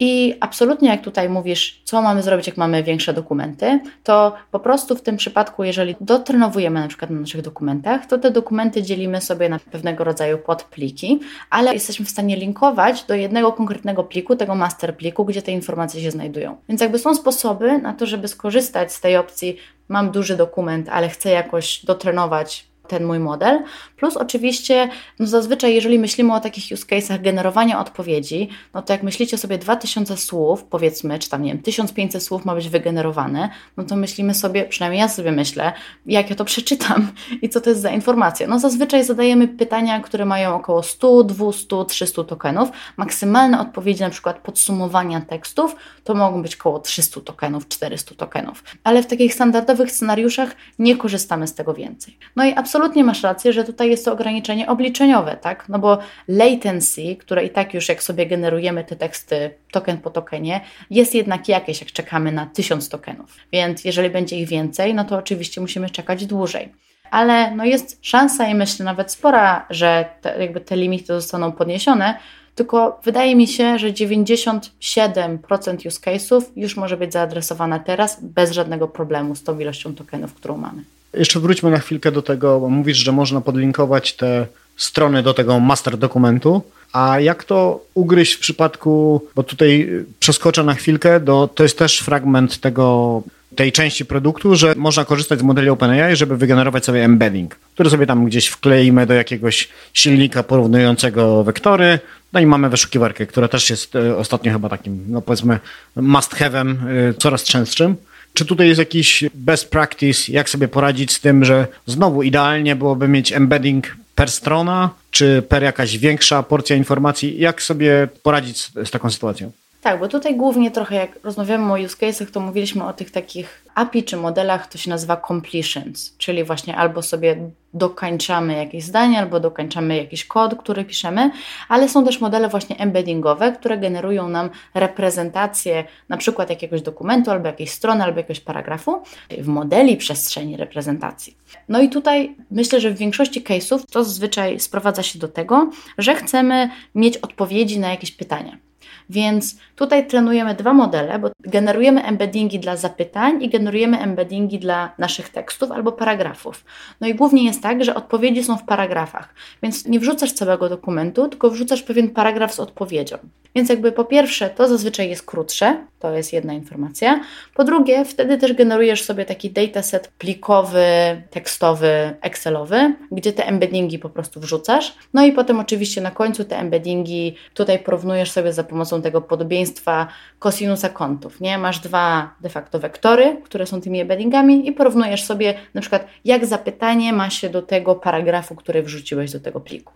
I absolutnie, jak tutaj mówisz, co mamy zrobić, jak mamy większe dokumenty, to po prostu w tym przypadku, jeżeli dotrenowujemy na przykład na naszych dokumentach, to te dokumenty dzielimy sobie na pewnego rodzaju podpliki, ale jesteśmy w stanie linkować do jednego konkretnego pliku, tego master pliku, gdzie te informacje się znajdują. Więc jakby są sposoby na to, żeby skorzystać z tej opcji mam duży dokument, ale chcę jakoś dotrenować ten mój model. Plus oczywiście, no zazwyczaj jeżeli myślimy o takich use case'ach generowania odpowiedzi, no to jak myślicie sobie 2000 słów, powiedzmy, czy tam nie wiem, 1500 słów ma być wygenerowane, no to myślimy sobie, przynajmniej ja sobie myślę, jak ja to przeczytam i co to jest za informacja. No zazwyczaj zadajemy pytania, które mają około 100, 200, 300 tokenów. Maksymalne odpowiedzi, na przykład podsumowania tekstów, to mogą być około 300 tokenów, 400 tokenów. Ale w takich standardowych scenariuszach nie korzystamy z tego więcej. No i absolutnie absolutnie masz rację, że tutaj jest to ograniczenie obliczeniowe, tak? No bo latency, które i tak już jak sobie generujemy te teksty token po tokenie, jest jednak jakieś, jak czekamy na tysiąc tokenów. Więc jeżeli będzie ich więcej, no to oczywiście musimy czekać dłużej. Ale no jest szansa i myślę nawet spora, że te, jakby te limity zostaną podniesione, tylko wydaje mi się, że 97% use case'ów już może być zaadresowane teraz bez żadnego problemu z tą ilością tokenów, którą mamy. Jeszcze wróćmy na chwilkę do tego, bo mówisz, że można podlinkować te strony do tego master dokumentu. A jak to ugryźć w przypadku, bo tutaj przeskoczę na chwilkę, do, to jest też fragment tego, tej części produktu, że można korzystać z modeli OpenAI, żeby wygenerować sobie embedding, który sobie tam gdzieś wkleimy do jakiegoś silnika porównującego wektory. No i mamy wyszukiwarkę, która też jest e, ostatnio chyba takim, no powiedzmy, must have'em e, coraz częstszym. Czy tutaj jest jakiś best practice, jak sobie poradzić z tym, że znowu idealnie byłoby mieć embedding per strona, czy per jakaś większa porcja informacji? Jak sobie poradzić z, taką sytuacją? Tak, bo tutaj głównie trochę jak rozmawiamy o use case'ach, to mówiliśmy o tych takich API czy modelach, to się nazywa completions, czyli właśnie albo sobie dokańczamy jakieś zdanie, albo dokańczamy jakiś kod, który piszemy, ale są też modele właśnie embeddingowe, które generują nam reprezentację na przykład jakiegoś dokumentu, albo jakiejś strony, albo jakiegoś paragrafu w modeli przestrzeni reprezentacji. No i tutaj myślę, że w większości case'ów to zazwyczaj sprowadza się do tego, że chcemy mieć odpowiedzi na jakieś pytania. Więc tutaj trenujemy dwa modele, bo generujemy embeddingi dla zapytań i generujemy embeddingi dla naszych tekstów albo paragrafów. No i głównie jest tak, że odpowiedzi są w paragrafach, więc nie wrzucasz całego dokumentu, tylko wrzucasz pewien paragraf z odpowiedzią. Więc jakby po pierwsze, to zazwyczaj jest krótsze, to jest jedna informacja. Po drugie, wtedy też generujesz sobie taki dataset plikowy, tekstowy, excelowy, gdzie te embeddingi po prostu wrzucasz. No i potem oczywiście na końcu te embeddingi tutaj porównujesz sobie za pomocą tego podobieństwa kosinusa kątów, nie? Masz dwa de facto wektory, które są tymi embeddingami i porównujesz sobie na przykład jak zapytanie ma się do tego paragrafu, który wrzuciłeś do tego pliku.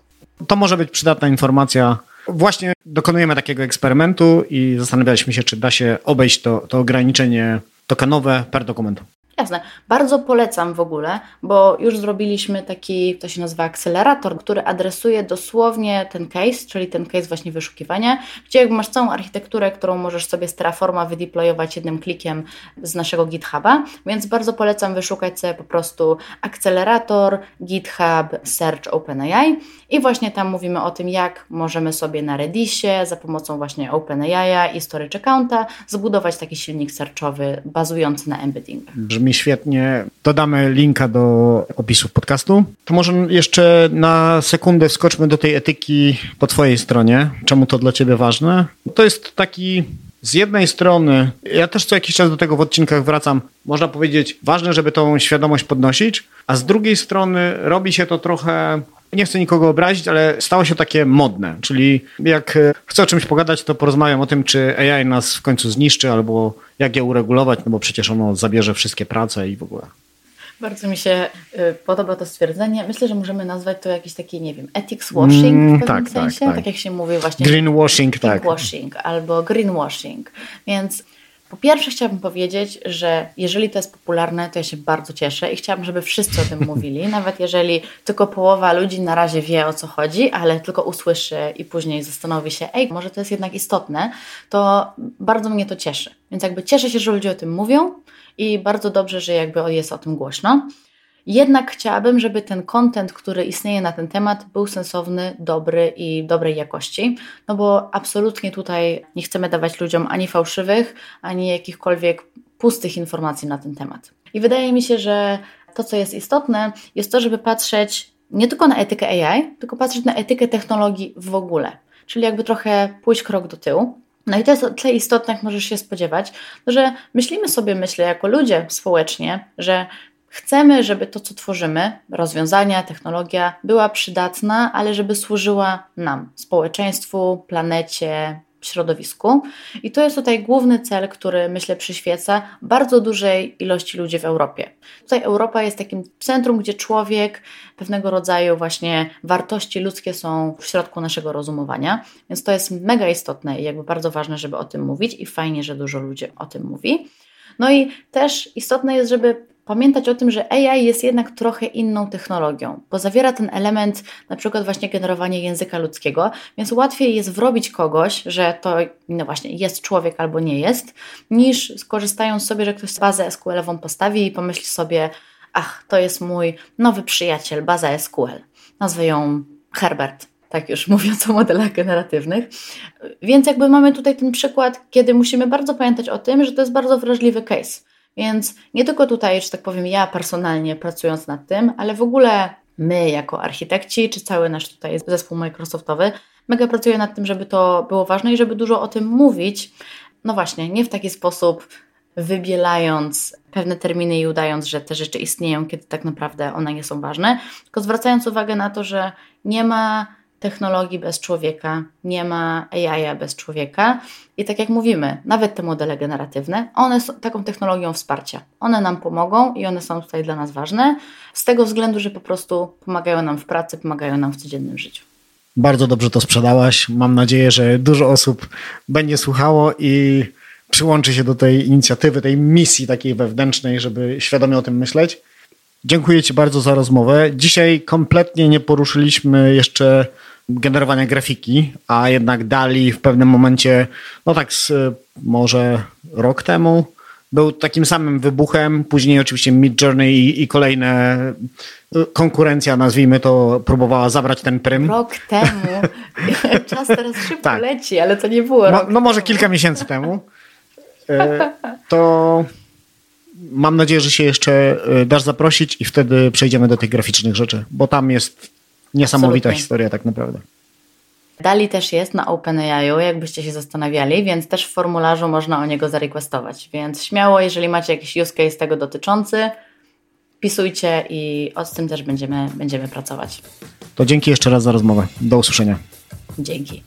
To może być przydatna informacja Właśnie dokonujemy takiego eksperymentu i zastanawialiśmy się, czy da się obejść to, to ograniczenie tokenowe per dokumentu. Jasne. Bardzo polecam w ogóle, bo już zrobiliśmy taki, to się nazywa akcelerator, który adresuje dosłownie ten case, czyli ten case właśnie wyszukiwania, gdzie masz całą architekturę, którą możesz sobie z Terraforma wydeployować jednym klikiem z naszego GitHuba, więc bardzo polecam wyszukać sobie po prostu akcelerator, GitHub, Search OpenAI i właśnie tam mówimy o tym, jak możemy sobie na Reddisie za pomocą właśnie OpenAI i storage accounta zbudować taki silnik searchowy bazujący na embeddingach świetnie. Dodamy linka do opisu podcastu. To może jeszcze na sekundę wskoczmy do tej etyki po Twojej stronie. Czemu to dla Ciebie ważne? To jest taki z jednej strony, ja też co jakiś czas do tego w odcinkach wracam, można powiedzieć, ważne, żeby tą świadomość podnosić, a z drugiej strony robi się to trochę nie chcę nikogo obrazić, ale stało się takie modne. Czyli jak chcę o czymś pogadać, to porozmawiam o tym, czy AI nas w końcu zniszczy, albo jak je uregulować, no bo przecież ono zabierze wszystkie prace i w ogóle. Bardzo mi się y, podoba to stwierdzenie. Myślę, że możemy nazwać to jakiś taki, nie wiem, ethics washing mm, w pewnym tak, tak sensie. Tak, tak. tak jak się mówi właśnie. Greenwashing, tak. Greenwashing albo greenwashing. Więc po pierwsze chciałabym powiedzieć, że jeżeli to jest popularne, to ja się bardzo cieszę i chciałabym, żeby wszyscy o tym mówili, nawet jeżeli tylko połowa ludzi na razie wie o co chodzi, ale tylko usłyszy i później zastanowi się, ej, może to jest jednak istotne, to bardzo mnie to cieszy. Więc jakby cieszę się, że ludzie o tym mówią i bardzo dobrze, że jakby jest o tym głośno. Jednak chciałabym, żeby ten content, który istnieje na ten temat, był sensowny, dobry i dobrej jakości, no bo absolutnie tutaj nie chcemy dawać ludziom ani fałszywych, ani jakichkolwiek pustych informacji na ten temat. I wydaje mi się, że to, co jest istotne, jest to, żeby patrzeć nie tylko na etykę AI, tylko patrzeć na etykę technologii w ogóle. Czyli jakby trochę pójść krok do tyłu. No i to jest o tyle istotne, jak możesz się spodziewać, że myślimy sobie, myślę, jako ludzie społecznie, że Chcemy, żeby to, co tworzymy, rozwiązania, technologia, była przydatna, ale żeby służyła nam, społeczeństwu, planecie, środowisku. I to jest tutaj główny cel, który myślę przyświeca bardzo dużej ilości ludzi w Europie. Tutaj Europa jest takim centrum, gdzie człowiek, pewnego rodzaju właśnie wartości ludzkie są w środku naszego rozumowania, więc to jest mega istotne i jakby bardzo ważne, żeby o tym mówić i fajnie, że dużo ludzi o tym mówi. No i też istotne jest, żeby pamiętać o tym, że AI jest jednak trochę inną technologią, bo zawiera ten element na przykład właśnie generowania języka ludzkiego, więc łatwiej jest wrobić kogoś, że to no właśnie jest człowiek albo nie jest, niż skorzystając sobie, że ktoś bazę SQL-ową postawi i pomyśli sobie, ach, to jest mój nowy przyjaciel, baza SQL. Nazwę ją Herbert tak już mówiąc o modelach generatywnych. Więc jakby mamy tutaj ten przykład, kiedy musimy bardzo pamiętać o tym, że to jest bardzo wrażliwy case. Więc nie tylko tutaj, że tak powiem, ja personalnie pracując nad tym, ale w ogóle my jako architekci, czy cały nasz tutaj zespół Microsoftowy, mega pracuje nad tym, żeby to było ważne i żeby dużo o tym mówić. No właśnie, nie w taki sposób wybielając pewne terminy i udając, że te rzeczy istnieją, kiedy tak naprawdę one nie są ważne, tylko zwracając uwagę na to, że nie ma technologii bez człowieka, nie ma AI bez człowieka. I tak jak mówimy, nawet te modele generatywne, one są taką technologią wsparcia. One nam pomogą i one są tutaj dla nas ważne, z tego względu, że po prostu pomagają nam w pracy, pomagają nam w codziennym życiu. Bardzo dobrze to sprzedałaś. Mam nadzieję, że dużo osób będzie słuchało i przyłączy się do tej inicjatywy, tej misji takiej wewnętrznej, żeby świadomie o tym myśleć. Dziękuję Ci bardzo za rozmowę. Dzisiaj kompletnie nie poruszyliśmy jeszcze generowania grafiki, a jednak dali w pewnym momencie, no tak z, może rok temu, był takim samym wybuchem. Później oczywiście Mid Journey i, i kolejne y, konkurencja, nazwijmy to, próbowała zabrać ten prym. Rok temu. Czas teraz szybko tak. leci, ale to nie było. No, no może kilka miesięcy temu. E, to mam nadzieję, że się jeszcze dasz zaprosić i wtedy przejdziemy do tych graficznych rzeczy, bo tam jest niesamowita Absolutnie. historia tak naprawdę. Dali też jest na OpenAI, jakbyście się zastanawiali, więc też w formularzu można o niego zarequestować. Więc śmiało, jeżeli macie jakiś use case tego dotyczący, pisujcie i z tym też będziemy, będziemy pracować. To dzięki jeszcze raz za rozmowę. Do usłyszenia. Dzięki.